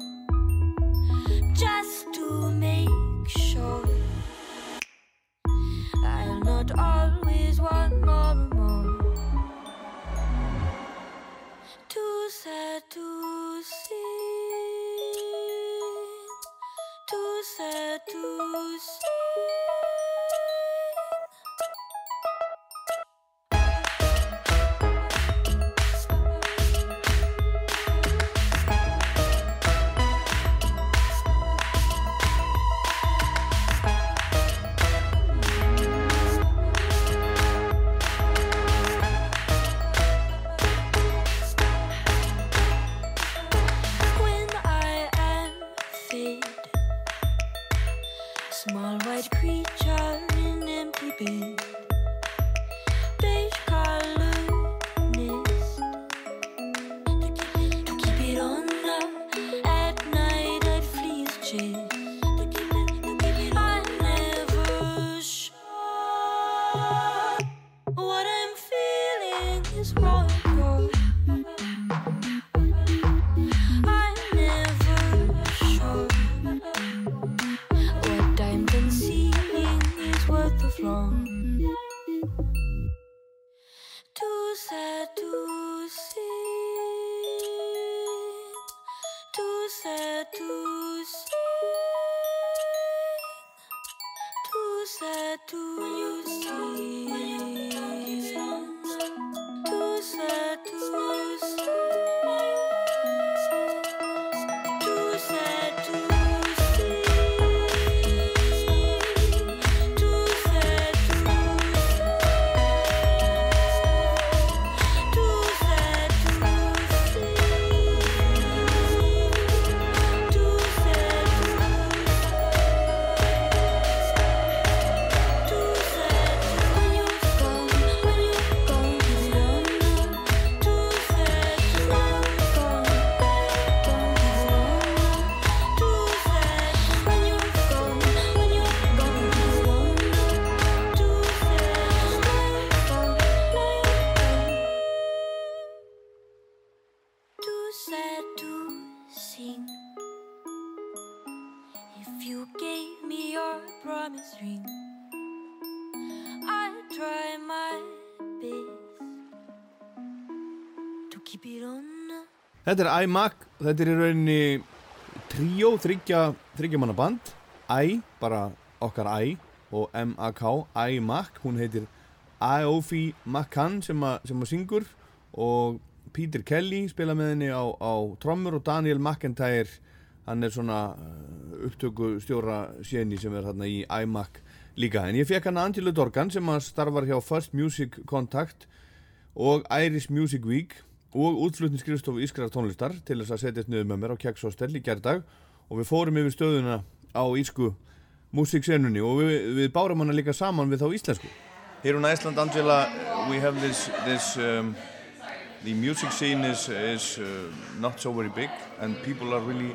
Just to make sure I'll not always Too Þetta er iMac, þetta er í rauninni tríó, þryggja, manna band. I, bara okkar I og M-A-K, iMac. Hún heitir Aofi McCann sem, að syngur. Og Peter Kelly spila með henni á, á trommur og Daniel McIntyre hann er svona uh, upptöku stjóra séni sem er þarna í iMac líka. En ég fekk hann Angelo Dorgan sem að starfar hjá First Music Contact og Irish Music Week og útflutningskristofu Ískrar tónlistar til þess að setjast niður með mér á Kjaks Hostel í gerðdag og við fórum yfir stöðuna á ísku músiksenunni og við, við bárum hana líka saman við þá íslensku Here in Iceland, Angela, we have this, this um, the music scene is, is uh, not so very big and people are really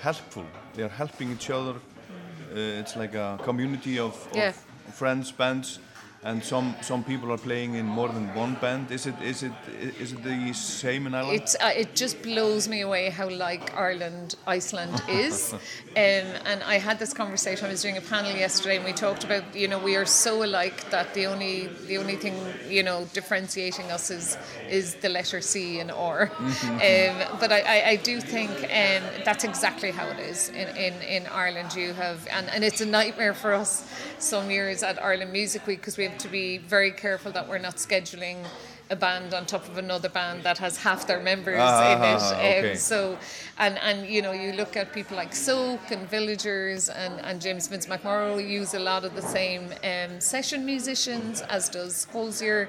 helpful. They are helping each other. Uh, it's like a community of, of Yeah. friends, bands, and some, some people are playing in more than one band. Is it, is it, is it the same in Ireland? It's, uh, it just blows me away how like Ireland, Iceland is. um, and I had this conversation. I was doing a panel yesterday, and we talked about you know we are so alike that the only the only thing you know differentiating us is is the letter C and R. um, but I, I, I do think um, that's exactly how it is in, in, in Ireland. You have and, and it's a nightmare for us some years at Ireland Music Week because we have to be very careful that we're not scheduling a band on top of another band that has half their members Ah, in it. Um, so, and and you know, you look at people like Soak and Villagers and, and James Vince McMorrow use a lot of the same um, session musicians as does Hozier.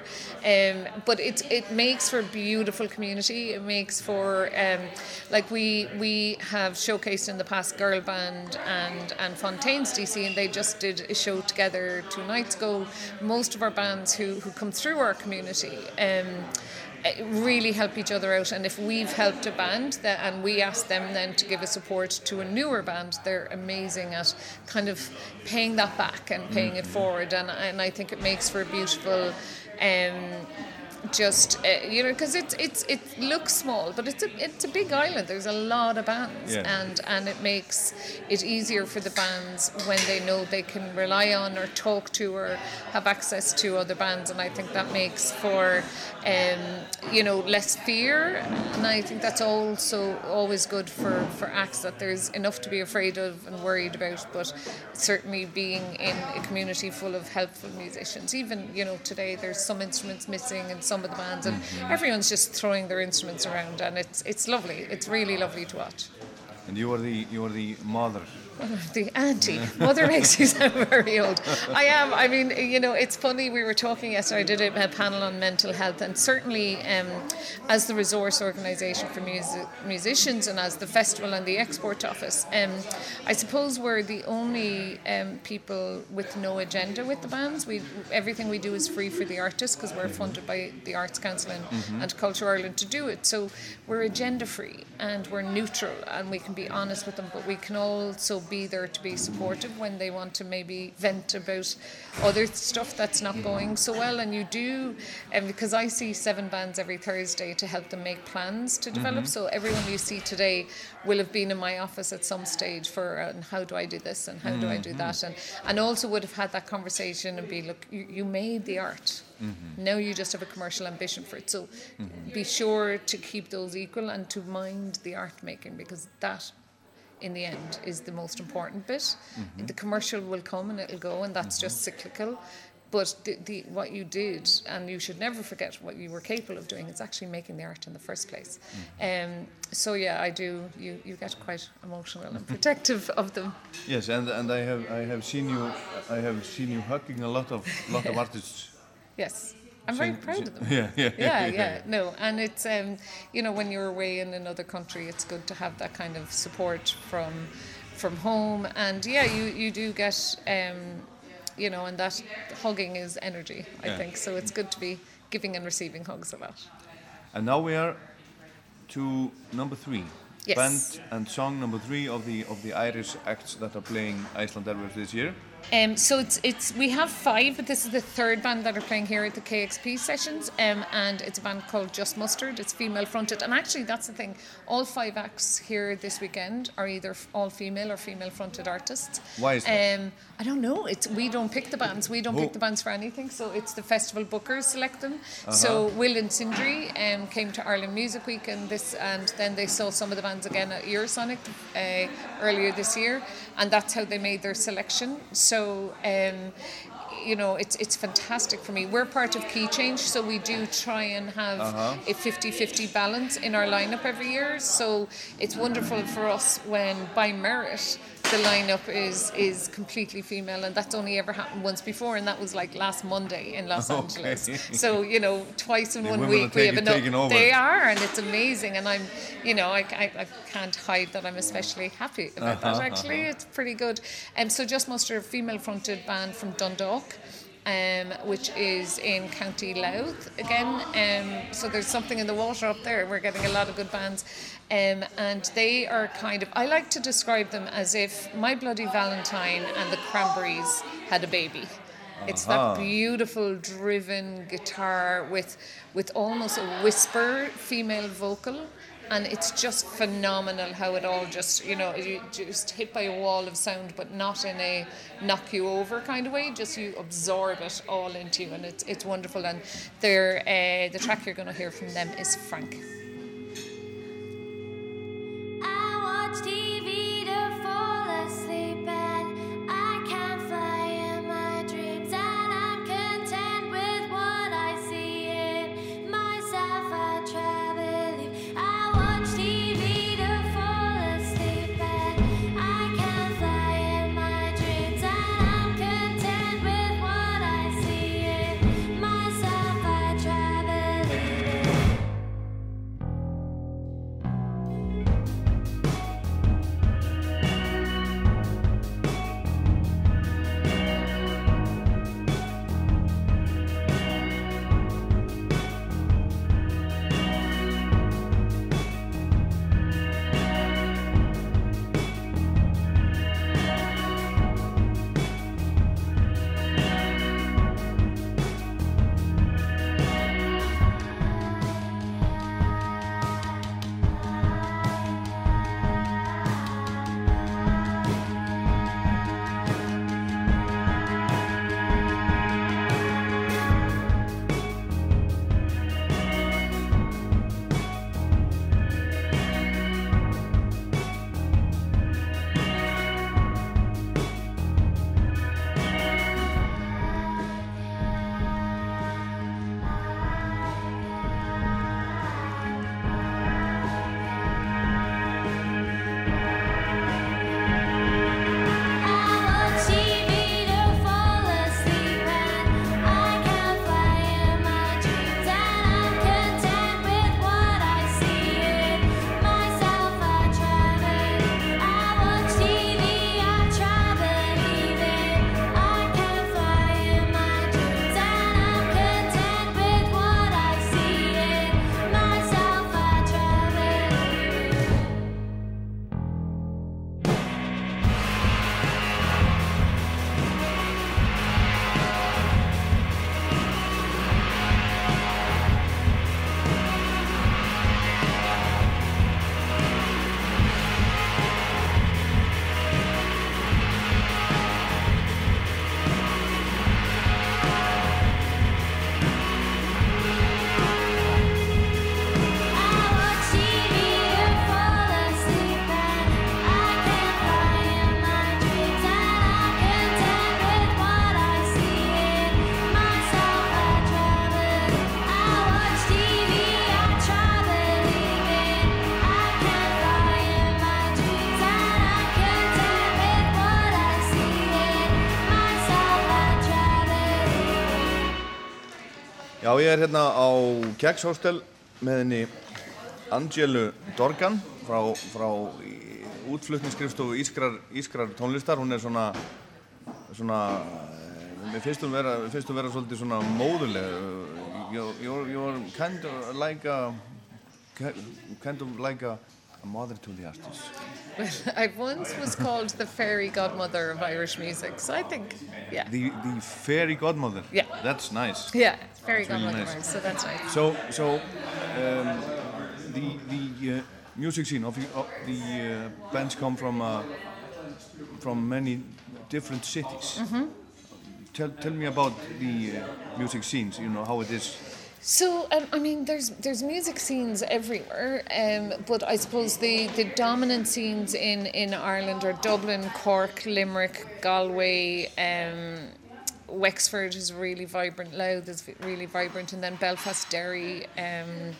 Um, but it it makes for a beautiful community. It makes for um, like we we have showcased in the past Girl Band and and Fontaines DC, and they just did a show together two nights ago. Most of our bands who who come through our community. Um, really help each other out. And if we've helped a band that, and we ask them then to give a support to a newer band they're amazing at kind of paying that back and paying it forward. And, and I think it makes for a beautiful um, just uh, you know because it's it's it looks small but it's a it's a big island. There's a lot of bands. Yeah. and and it makes it easier for the bands when they know they can rely on or talk to or have access to other bands. And I think that makes for um, you know less fear. And I think that's also always good for for acts that there's enough to be afraid of and worried about. But certainly being in a community full of helpful musicians even you know today there's some instruments missing in some of the bands and mm-hmm. everyone's just throwing their instruments around and it's it's lovely it's really lovely to watch And you are the, you are the mother. The auntie. Mother makes you sound very old. I am. I mean, you know, it's funny. We were talking yesterday. I did a, panel on mental health, and certainly, um, as the resource organisation for music, musicians and as the festival and the export office, um, I suppose we're the only um, people with no agenda with the bands. We everything we do is free for the artists because we're funded by the Arts Council and, Mhm. and Culture Ireland to do it. So we're agenda free and we're neutral and we can be honest with them, but we can also be there to be supportive when they want to maybe vent about other stuff that's not going so well. And you do, and because I see seven bands every Thursday to help them make plans to develop. Mhm. So everyone you see today will have been in my office at some stage for uh, and how do I do this and how do I do that and and also would have had that conversation and be look you, you made the art. Now you just have a commercial ambition for it. So be sure to keep those equal and to mind the art making because that in the end is the most important bit. Mhm. The commercial will come and it'll go and that's just cyclical. But the, the, what you did, and you should never forget what you were capable of doing, is actually making the art in the first place. Um, so yeah, I do. You, you get quite emotional and protective of them. Yes, and, and I have I have seen you I have seen you hugging a lot of lot of artists. Yes. I'm very proud of them. Yeah, yeah, yeah, yeah. No, and it's um, you know when you're away in another country, it's good to have that kind of support from from home. And yeah, you you do get um, you know, and that hugging is energy. I Yeah. think so. It's good to be giving and receiving hugs a lot. And now we are to number three. Yes. band and song number three of the of the Irish acts that are playing Iceland Airwaves this year. Um, so it's it's we have five, but this is the third band that are playing here at the KEXP sessions, um, and it's a band called Just Mustard. It's female fronted, and actually that's the thing. All five acts here this weekend are either all female or female fronted artists. Why is that? Um, I don't know. It's we don't pick the bands. We don't Who- pick the bands for anything. So it's the festival bookers select them. Uh-huh. So Will and Sindri um, came to Ireland Music Week, and this, and then they saw some of the bands again at Eurosonic uh, earlier this year, and that's how they made their selection. So. Um, you know, it's it's fantastic for me. We're part of Keychange, so we do try and have Uh-huh. a 50-50 balance in our lineup every year. So it's wonderful for us when by merit the lineup is is completely female, and that's only ever happened once before, and that was like last Monday in Los Okay. Angeles. So you know, twice in The one week we have enough. They are, and it's amazing. And I'm, you know, I, I, I can't hide that I'm especially happy about Uh-huh, that. Actually, uh-huh. it's pretty good. Um, so Just Mustard, a female-fronted band from Dundalk. Um, which is in County Louth again. Um, so there's something in the water up there. We're getting a lot of good bands. Um, and they are kind of, I like to describe them as if My Bloody Valentine and the Cranberries had a baby. It's Uh-huh. that beautiful driven guitar with with almost a whisper female vocal and it's just phenomenal how it all just you know you just hit by a wall of sound but not in a knock you over kind of way just you absorb it all into you and it's it's wonderful and uh, the track you're going to hear from them is Frank I watch TV ég er hérna á Keks Hostel með henni Angelu Dorgan frá, frá útflutningsskrifstofu Ískrar, Ískrar tónlistar. Hún er svona, svona, eh, mér finnst hún vera, vera svolítið svona móðuleg. You're, you're, you're kind of like a, kind of like a mother to the artist? Well, I once was called the fairy godmother of Irish music, so I think, yeah. The the fairy godmother. Yeah. That's nice. Yeah, fairy That's really godmother, nice. so that's nice. So so um, the the uh, music scene of, you- of the uh, bands come from uh, from many different cities. Mhm. Tell tell me about the uh, music scenes. You know how it is. So um, I mean, there's there's music scenes everywhere, um, but I suppose the, the dominant scenes in, in Ireland are Dublin, Cork, Limerick, Galway. Um, Wexford is really vibrant. Louth is really vibrant, and then Belfast, Derry. Um,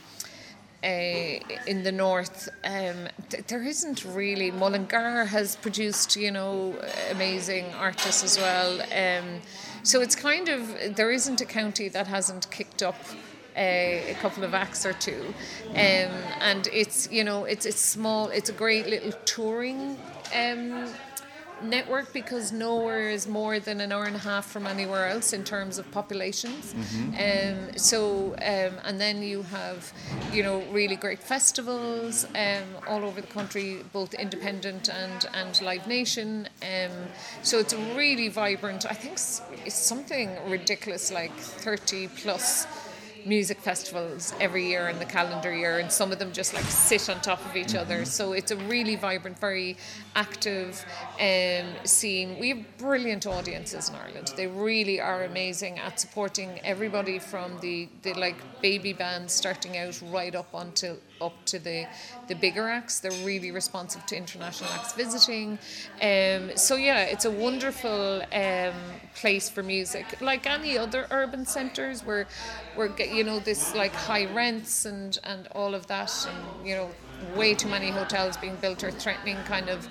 uh, in the north, um, th- there isn't really. Mullingar has produced, you know, amazing artists as well. Um, so it's kind of there isn't a county that hasn't kicked up a, a couple of acts or two, um, and it's you know it's it's small. It's a great little touring. Um, network because nowhere is more than an hour and a half from anywhere else in terms of populations. Mhm. Um, so, um, and then you have, you know, really great festivals um, all over the country, both independent and, and Live Nation. Um, so it's really vibrant. I think it's something ridiculous like 30 plus music festivals every year in the calendar year and some of them just like sit on top of each other. So it's a really vibrant very active um, scene. We have brilliant audiences in Ireland. They really are amazing at supporting everybody from the, the like baby bands starting out right up onto up to the the bigger acts. They're really responsive to international acts visiting. Um, so yeah it's a wonderful um, place for music. Like any other urban centres where we're get- you know this like high rents and and all of that and you know way too many hotels being built are threatening kind of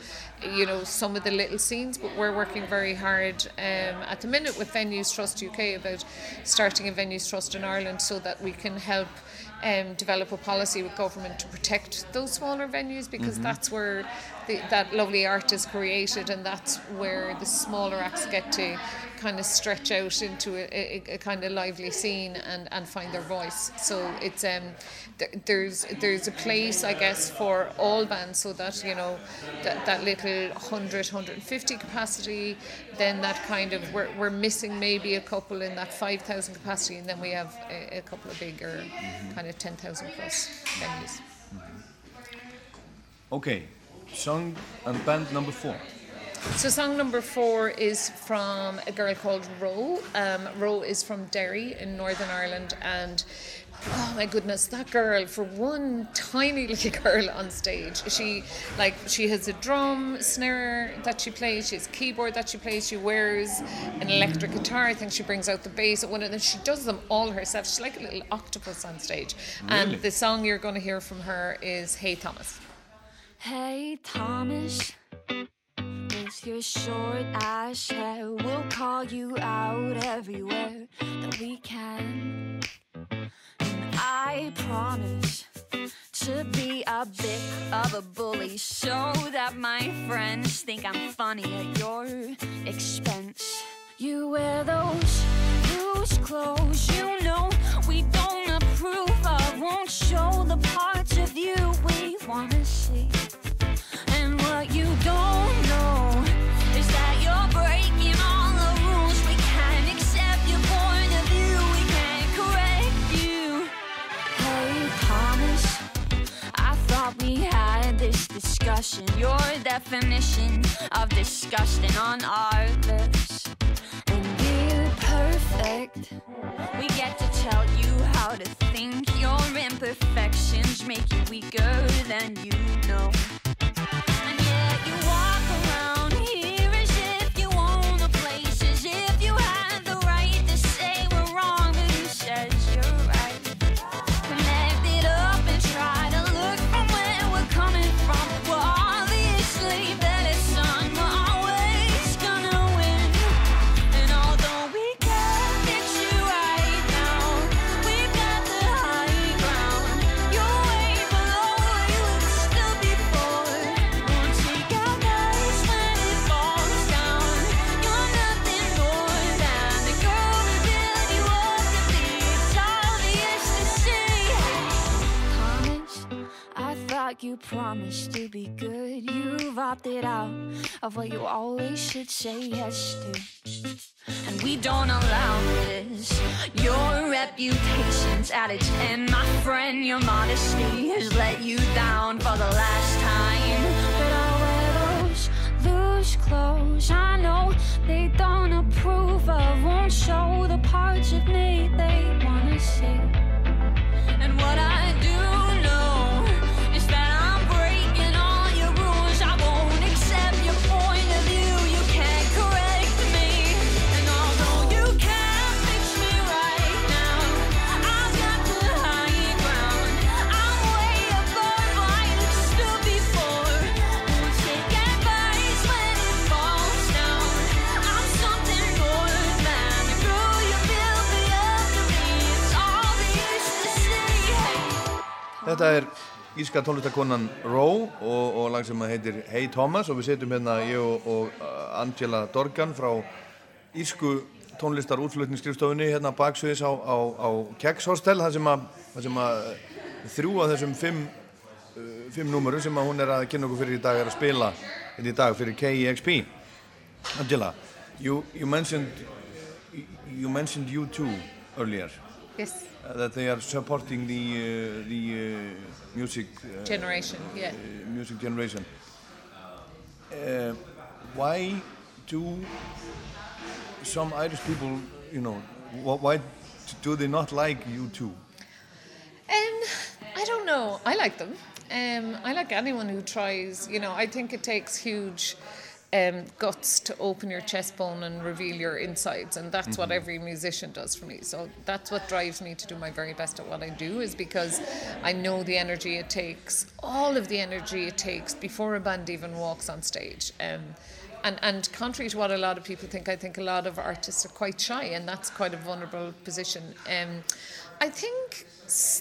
you know some of the little scenes but we're working very hard um, at the minute with Venues Trust UK about starting a Venues Trust in Ireland so that we can help um, develop a policy with government to protect those smaller venues because Mhm. that's where the, that lovely art is created and that's where the smaller acts get to kind of stretch out into a, a, a kind of lively scene and, and find their voice. So it's um, there's there's a place I guess for all bands so that you know that, that little 100 150 capacity then that kind of we're, we're missing maybe a couple in that 5000 capacity and then we have a, a couple of bigger kind of 10,000 plus venues. Okay, song and band number four. So song number four is from a girl called Roe. Um, Roe is from Derry in Northern Ireland, and oh my goodness, that girl for one tiny little girl on stage, she like she has a drum snare that she plays, she has a keyboard that she plays, she wears an electric guitar. I think she brings out the bass at one of them. She does them all herself. She's like a little octopus on stage. Really? And the song you're going to hear from her is "Hey Thomas." Hey Thomas, with your short ass hair, we'll call you out everywhere that we can. I promise to be a bit of a bully so that my friends think I'm funny at your expense. You wear those loose clothes, you know we don't approve of. Won't show the parts of you we wanna see. And what you don't know discussion. Your definition of disgusting on our lips. And we're perfect. We get to tell you how to think. Your imperfections make you weaker than you promised to be good. You've opted out of what you always should say yes to. And we don't allow this. Your reputation's at its end, my friend. Your modesty has let you down for the last time. But I'll wear those loose clothes. I know they don't approve of, won't show the parts of me they wanna see. Þetta er íska tónlistakonan Ró og, og lag sem heitir Hey Thomas og við setjum hérna ég og, og uh, Angela Dorgan frá ísku tónlistar útflutningsskrifstofunni hérna baksviðis á, á, á Keks Hostel þar sem að, sem að uh, þrjú af þessum fimm, uh, fimm númurum sem hún er að kynna okkur fyrir í dag er að spila hérna í dag fyrir KEXP Angela, you, you mentioned you mentioned U2 earlier Yes. Uh, that they are supporting the uh, the uh, music uh, Generation, yeah. music generation. Uh, why do some Irish people, you know, wh- why do they not like U2? Um, I don't know. I like them. Um, I like anyone who tries. You know, I think it takes huge um, guts to open your chest bone and reveal your insides, and that's what Mhm. every musician does for me. So that's what drives me to do my very best at what I do, is because I know the energy it takes, all of the energy it takes before a band even walks on stage. Um, and, and contrary to what a lot of people think, I think a lot of artists are quite shy, and that's quite a vulnerable position. Um, I think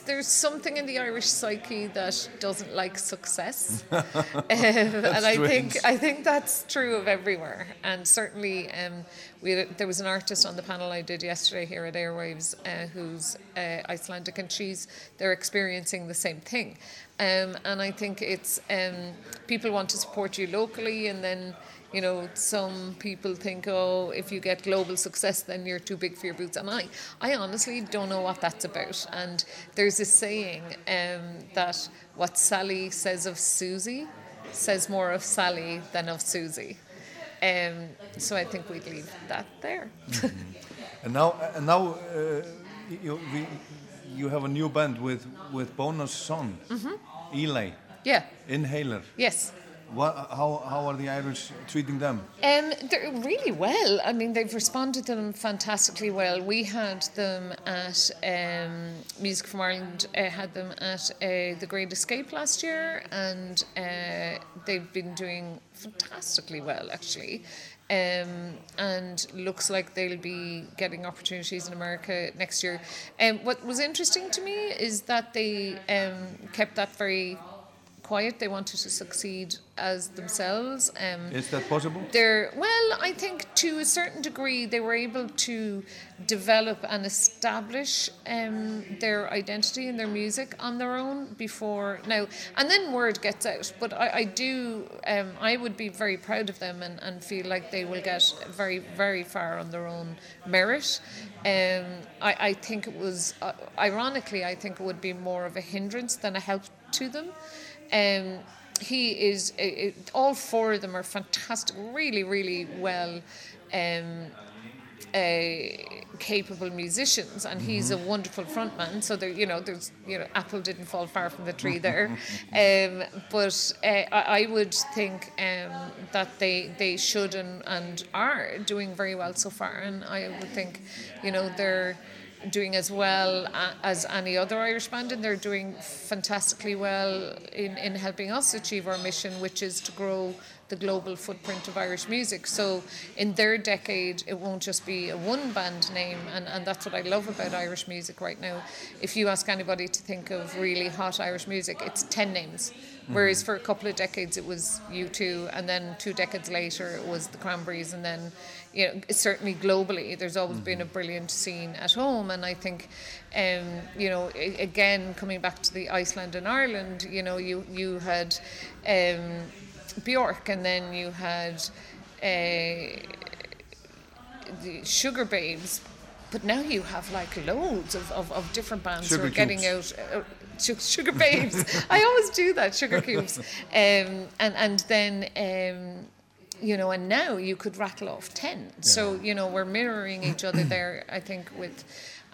there's something in the Irish psyche that doesn't like success, Um, and I think. I think that's true of everywhere. And certainly, um, we there was an artist on the panel I did yesterday here at Airwaves uh, who's uh, Icelandic, and she's they're experiencing the same thing. Um, and I think it's um, people want to support you locally, and then you know some people think, oh, if you get global success, then you're too big for your boots. And I, I honestly don't know what that's about. And there's a saying um, that what Sally says of Susie says more of Sally than of Susie. Um, so I think we'd leave that there. And now, and now uh, you, we, you have a new band with with Bonus son, Mhm. Eli. Yeah. Inhaler. Yes. What, how, how are the Irish treating them? Um, they're really well. I mean, they've responded to them fantastically well. We had them at um, Music from Ireland, uh, had them at uh, the Great Escape last year, and uh, they've been doing fantastically well, actually. Um, and looks like they'll be getting opportunities in America next year. Um, what was interesting to me is that they um, kept that very quiet. They wanted to succeed as themselves. Um, Is that possible? they're well, I think to a certain degree they were able to develop and establish um, their identity and their music on their own before now, and then word gets out. But I, I do, um, I would be very proud of them and, and feel like they will get very, very far on their own merit. Um, I, I think it was, uh, ironically, I think it would be more of a hindrance than a help to them. Um, he is uh, uh, all four of them are fantastic really really well um, uh, capable musicians and he's a Mhm. wonderful frontman so there you know there's you know apple didn't fall far from the tree there um, but uh, I, I would think um, that they they should and, and are doing very well so far and I would think you know they're doing as well uh, as any other Irish band, and they're doing fantastically well in, in helping us achieve our mission, which is to grow the global footprint of Irish music. So in their decade, it won't just be a one band name, and, and that's what I love about Irish music right now. If you ask anybody to think of really hot Irish music, it's 10 names. Mm-hmm. Whereas for a couple of decades it was U2, and then two decades later it was the Cranberries, and then, you know, certainly globally, there's always been a brilliant scene at home. And I think, um, you know, again, coming back to the Iceland and Ireland, you know, you, you had um, Björk, and then you had uh, the Sugar Babes. But now you have like loads of, of, of different bands who Sugar are getting out. Uh, sugar babes. I always do that. Sugar cubes, um, and and then um, you know, and now you could rattle off ten. So you know, we're mirroring each other there. I think with.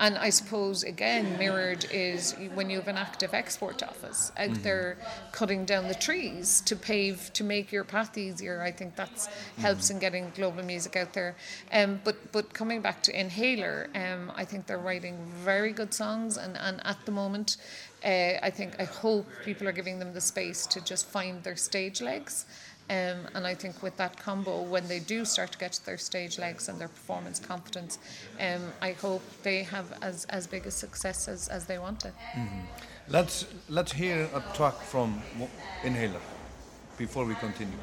And I suppose again, mirrored is when you have an active export office out Mhm. there cutting down the trees to pave to make your path easier. I think that's helps in getting global music out there. Um, but but coming back to Inhaler, um, I think they're writing very good songs, and, and at the moment, uh, I think I hope people are giving them the space to just find their stage legs. Um, and I think with that combo, when they do start to get to their stage legs and their performance confidence, um, I hope they have as, as big a success as, as they want it. Mhm. Let's let's hear a track from Inhaler before we continue.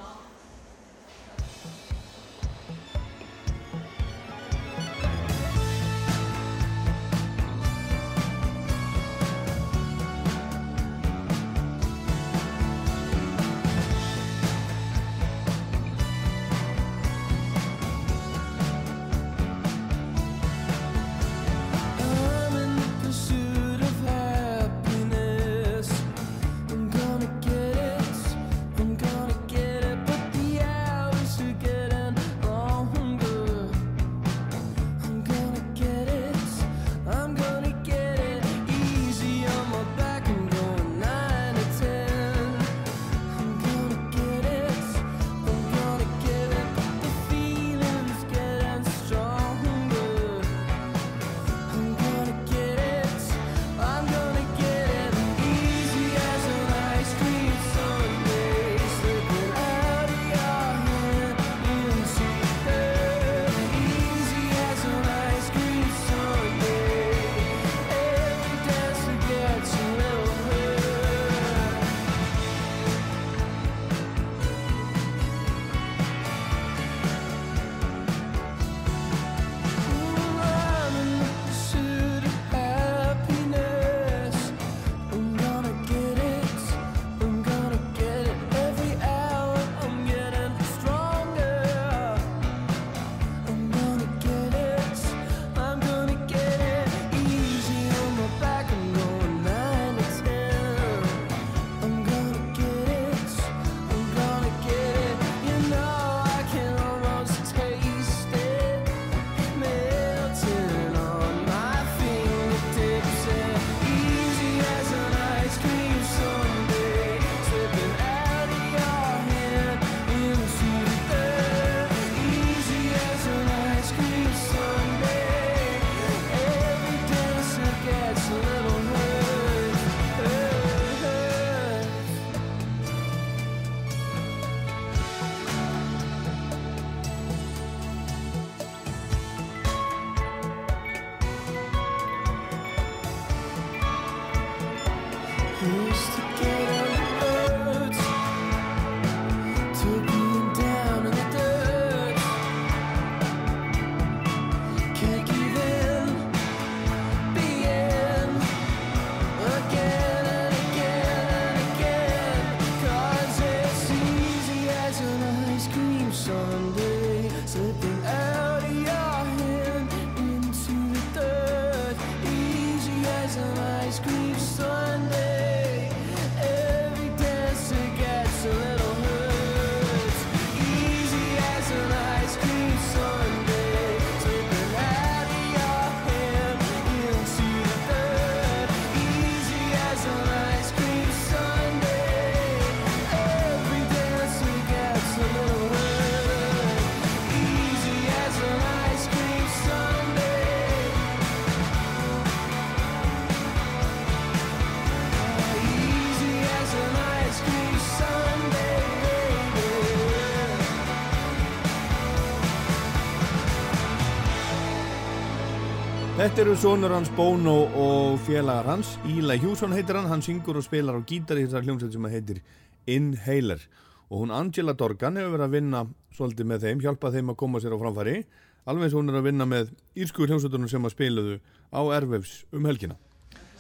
Þetta eru sonur hans Bono og félagar hans. Eli Hjússon heitir hann, hann syngur og spilar á gítar í þessar hljómsveit sem heitir Inhaler. Og hún Angela Dorgan hefur verið að vinna svolítið með þeim, hjálpað þeim að koma sér á framfæri. Alveg eins og hún er að vinna með írsku hljómsveitunum sem að spiluðu á Ervefs um helgina.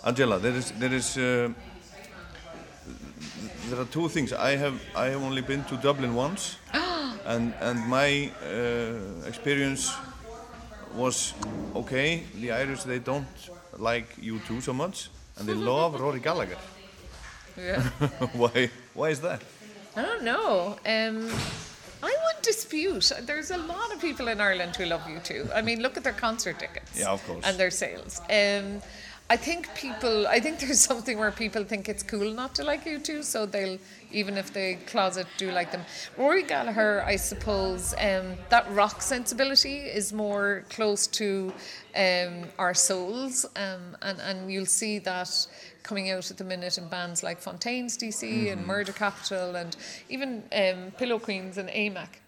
Angela, there is there is uh, there are two things. I have I have only been to Dublin once, and and my uh, experience was okay. The Irish they don't like U2 so much, and they love Rory Gallagher. Yeah. why why is that? I don't know. Um, I would dispute. There's a lot of people in Ireland who love U2. I mean, look at their concert tickets. Yeah, of course. And their sales. Um, I think people. I think there's something where people think it's cool not to like U2, so they'll even if they closet do like them. Rory Gallagher, I suppose, um, that rock sensibility is more close to um, our souls, um, and and you'll see that coming out at the minute in bands like Fontaines DC and Mhm. Murder Capital and even um, Pillow Queens and Æ MAK.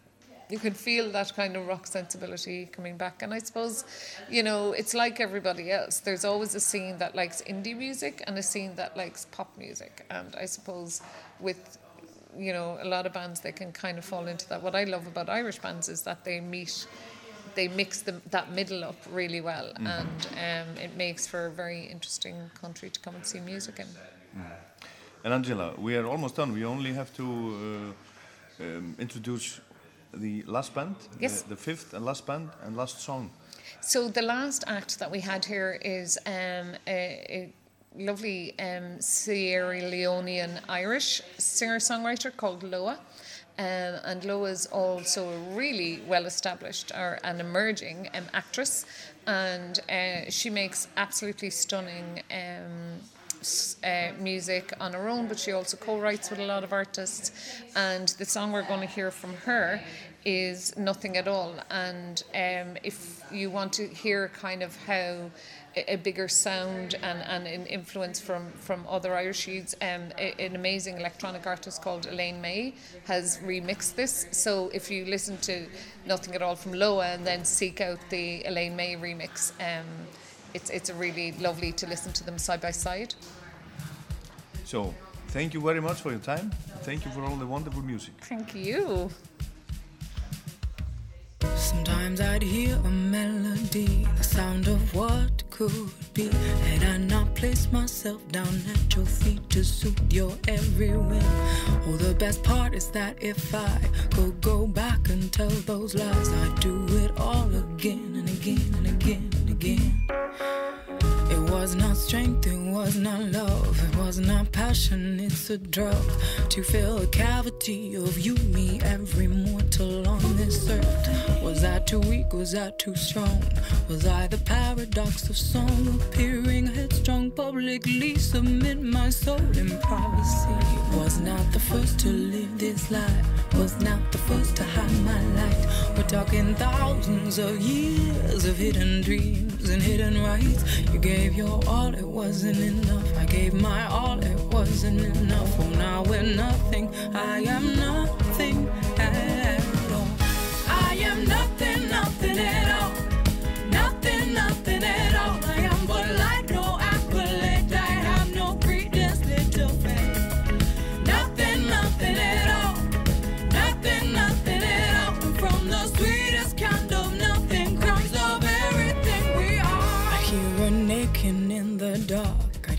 You can feel that kind of rock sensibility coming back. And I suppose, you know, it's like everybody else. There's always a scene that likes indie music and a scene that likes pop music. And I suppose with, you know, a lot of bands, they can kind of fall into that. What I love about Irish bands is that they meet, they mix them, that middle up really well. Mhm. And um, it makes for a very interesting country to come and see music in. And Angela, we are almost done. We only have to uh, um, introduce the last band, Yes. the, the fifth and last band and last song. So the last act that we had here is um, a, a lovely um, Sierra Leonean Irish singer-songwriter called Loah. Um, and Loah is also a really well-established or an emerging um, actress, and uh, she makes absolutely stunning um, uh, music on her own, but she also co-writes with a lot of artists. And the song we're going to hear from her is Nothing at All. And um, if you want to hear kind of how a, bigger sound and, and an influence from, from other Irish youths, um, a- an amazing electronic artist called Elaine Mai has remixed this. So if you listen to Nothing at All from Loah and then seek out the Elaine Mai remix, um, it's, it's a really lovely to listen to them side by side. So, thank you very much for your time. Thank you for all the wonderful music. Thank you. Sometimes I'd hear a melody, the sound of what could be. Had I not placed myself down at your feet to suit your every whim? Oh, the best part is that if I could go back and tell those lies, I'd do it all again and again and again and again. Was not strength, it was not love, it was not passion, it's a drug to fill a cavity of you, me, every mortal on this earth. Was I too weak? Was I too strong? Was I the paradox of song appearing headstrong, publicly submit my soul in privacy? Was not the first to live this life, was not the first to hide my light. We're talking thousands of years of hidden dreams and hidden rights. You gave your all, it wasn't enough. I gave my all, it wasn't enough. Now we're nothing. I am nothing at all. I am nothing, nothing at all.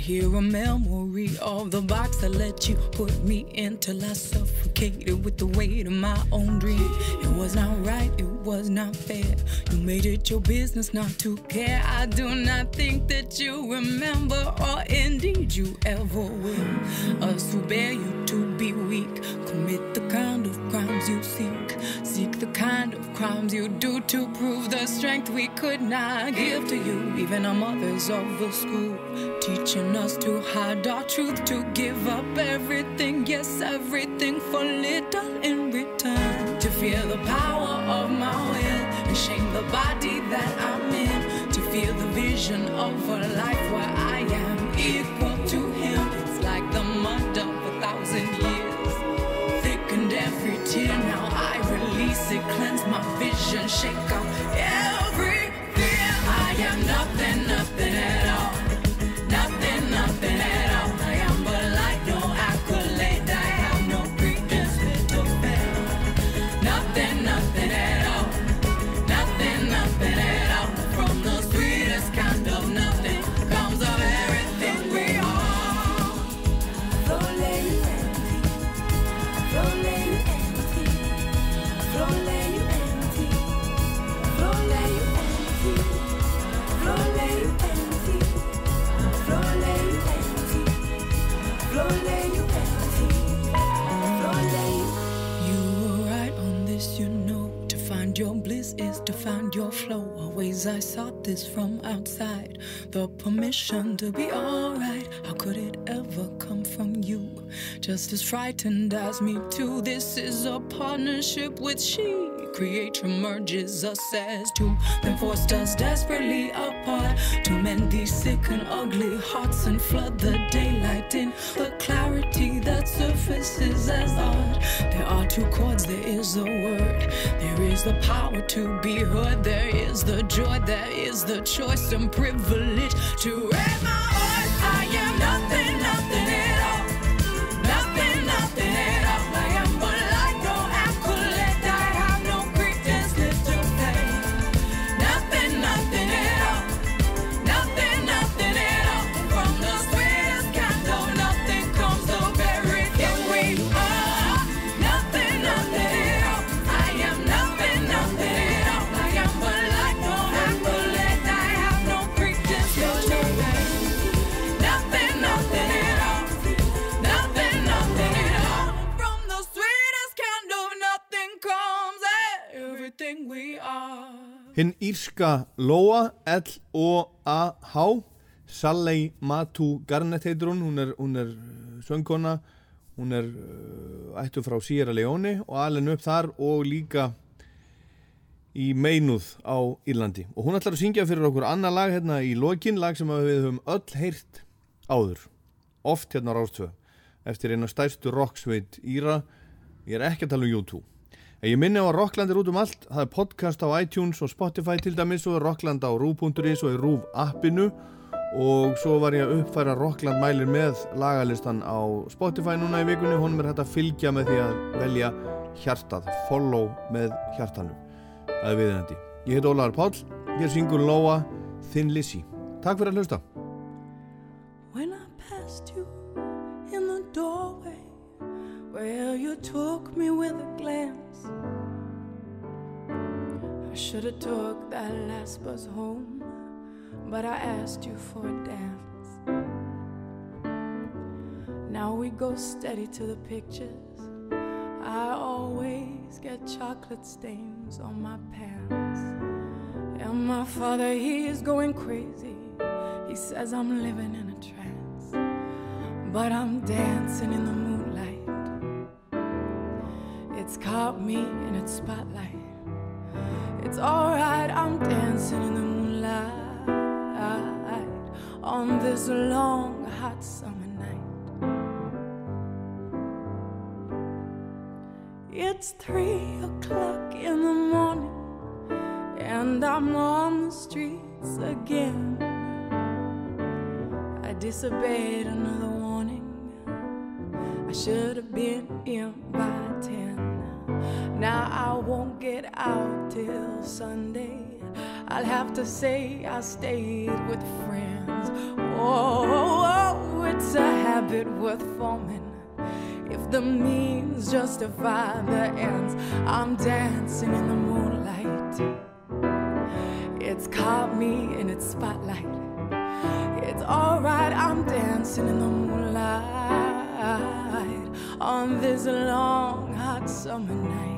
Hear a memory of the box that let you put me in till I suffocated with the weight of my own dream. It was not right, it was not fair. You made it your business not to care. I do not think that you remember, or indeed you ever will. Us who bear you to be weak, commit the kind of crimes you seek. Seek the kind of crimes you do to prove the strength we could not give to you. Even our mothers of the school, teaching us to hide our truth, to give up everything, yes, everything for little in return. To feel the power of my will and shame the body that I'm in. To feel the vision of a life where I am equal shake bliss is to find your flow. Always I sought this from outside. The permission to be alright. How could it ever come from you? Just as frightened as me too. This is a partnership with she. Creator merges us as two, then forced us desperately apart. To mend these sick and ugly hearts and flood the daylight in the clarity that surfaces as art. There are two chords, there is a word, there is the power to be heard, there is the joy, there is the choice and privilege to raise Hinn írska Lóa, L-O-A-H Salley Matu Garnett heitur hún hún er, hún er uh, söngkona hún er uh, ættu frá Sierra Leone og alveg upp þar og líka í meinuð á Írlandi. Og hún ætlar að syngja fyrir okkur annar lag hérna í lokin, lag sem við höfum öll heyrt áður. Oft hérna á Rástvö eftir eina stærstu rocksveit Íra. Ég er ekki að tala um YouTube ég minni á að Rockland er út um allt, það er podcast á iTunes og Spotify til dæmis og Rockland á Rúf.is og í Rúf appinu og svo var ég að uppfæra Rockland mælir með lagalistan á Spotify núna í vikunni, honum er hægt að fylgja með því að velja hjartað, follow með hjartanu, það er viðendi. Ég heit Ólaður Páll, hér syngur Lóa Thin Lizzy. Takk fyrir að hlusta. When I passed you in the doorway, where you took me with a glance, should have took that last bus home, but I asked you for a dance. Now we go steady to the pictures. I always get chocolate stains on my pants. And my father, he is going crazy. He says I'm living in a trance. But I'm dancing in the moonlight. It's caught me in its spotlight. It's alright, I'm dancing in the moonlight on this long, hot summer night. It's three o'clock in the morning, and I'm on the streets again. I disobeyed another warning. I should have been in by ten. Now I won't get out till Sunday. I'll have to say I stayed with friends. Oh, it's a habit worth forming. If the means justify the ends, I'm dancing in the moonlight. It's caught me in its spotlight. It's alright, I'm dancing in the moonlight on this long, hot summer night.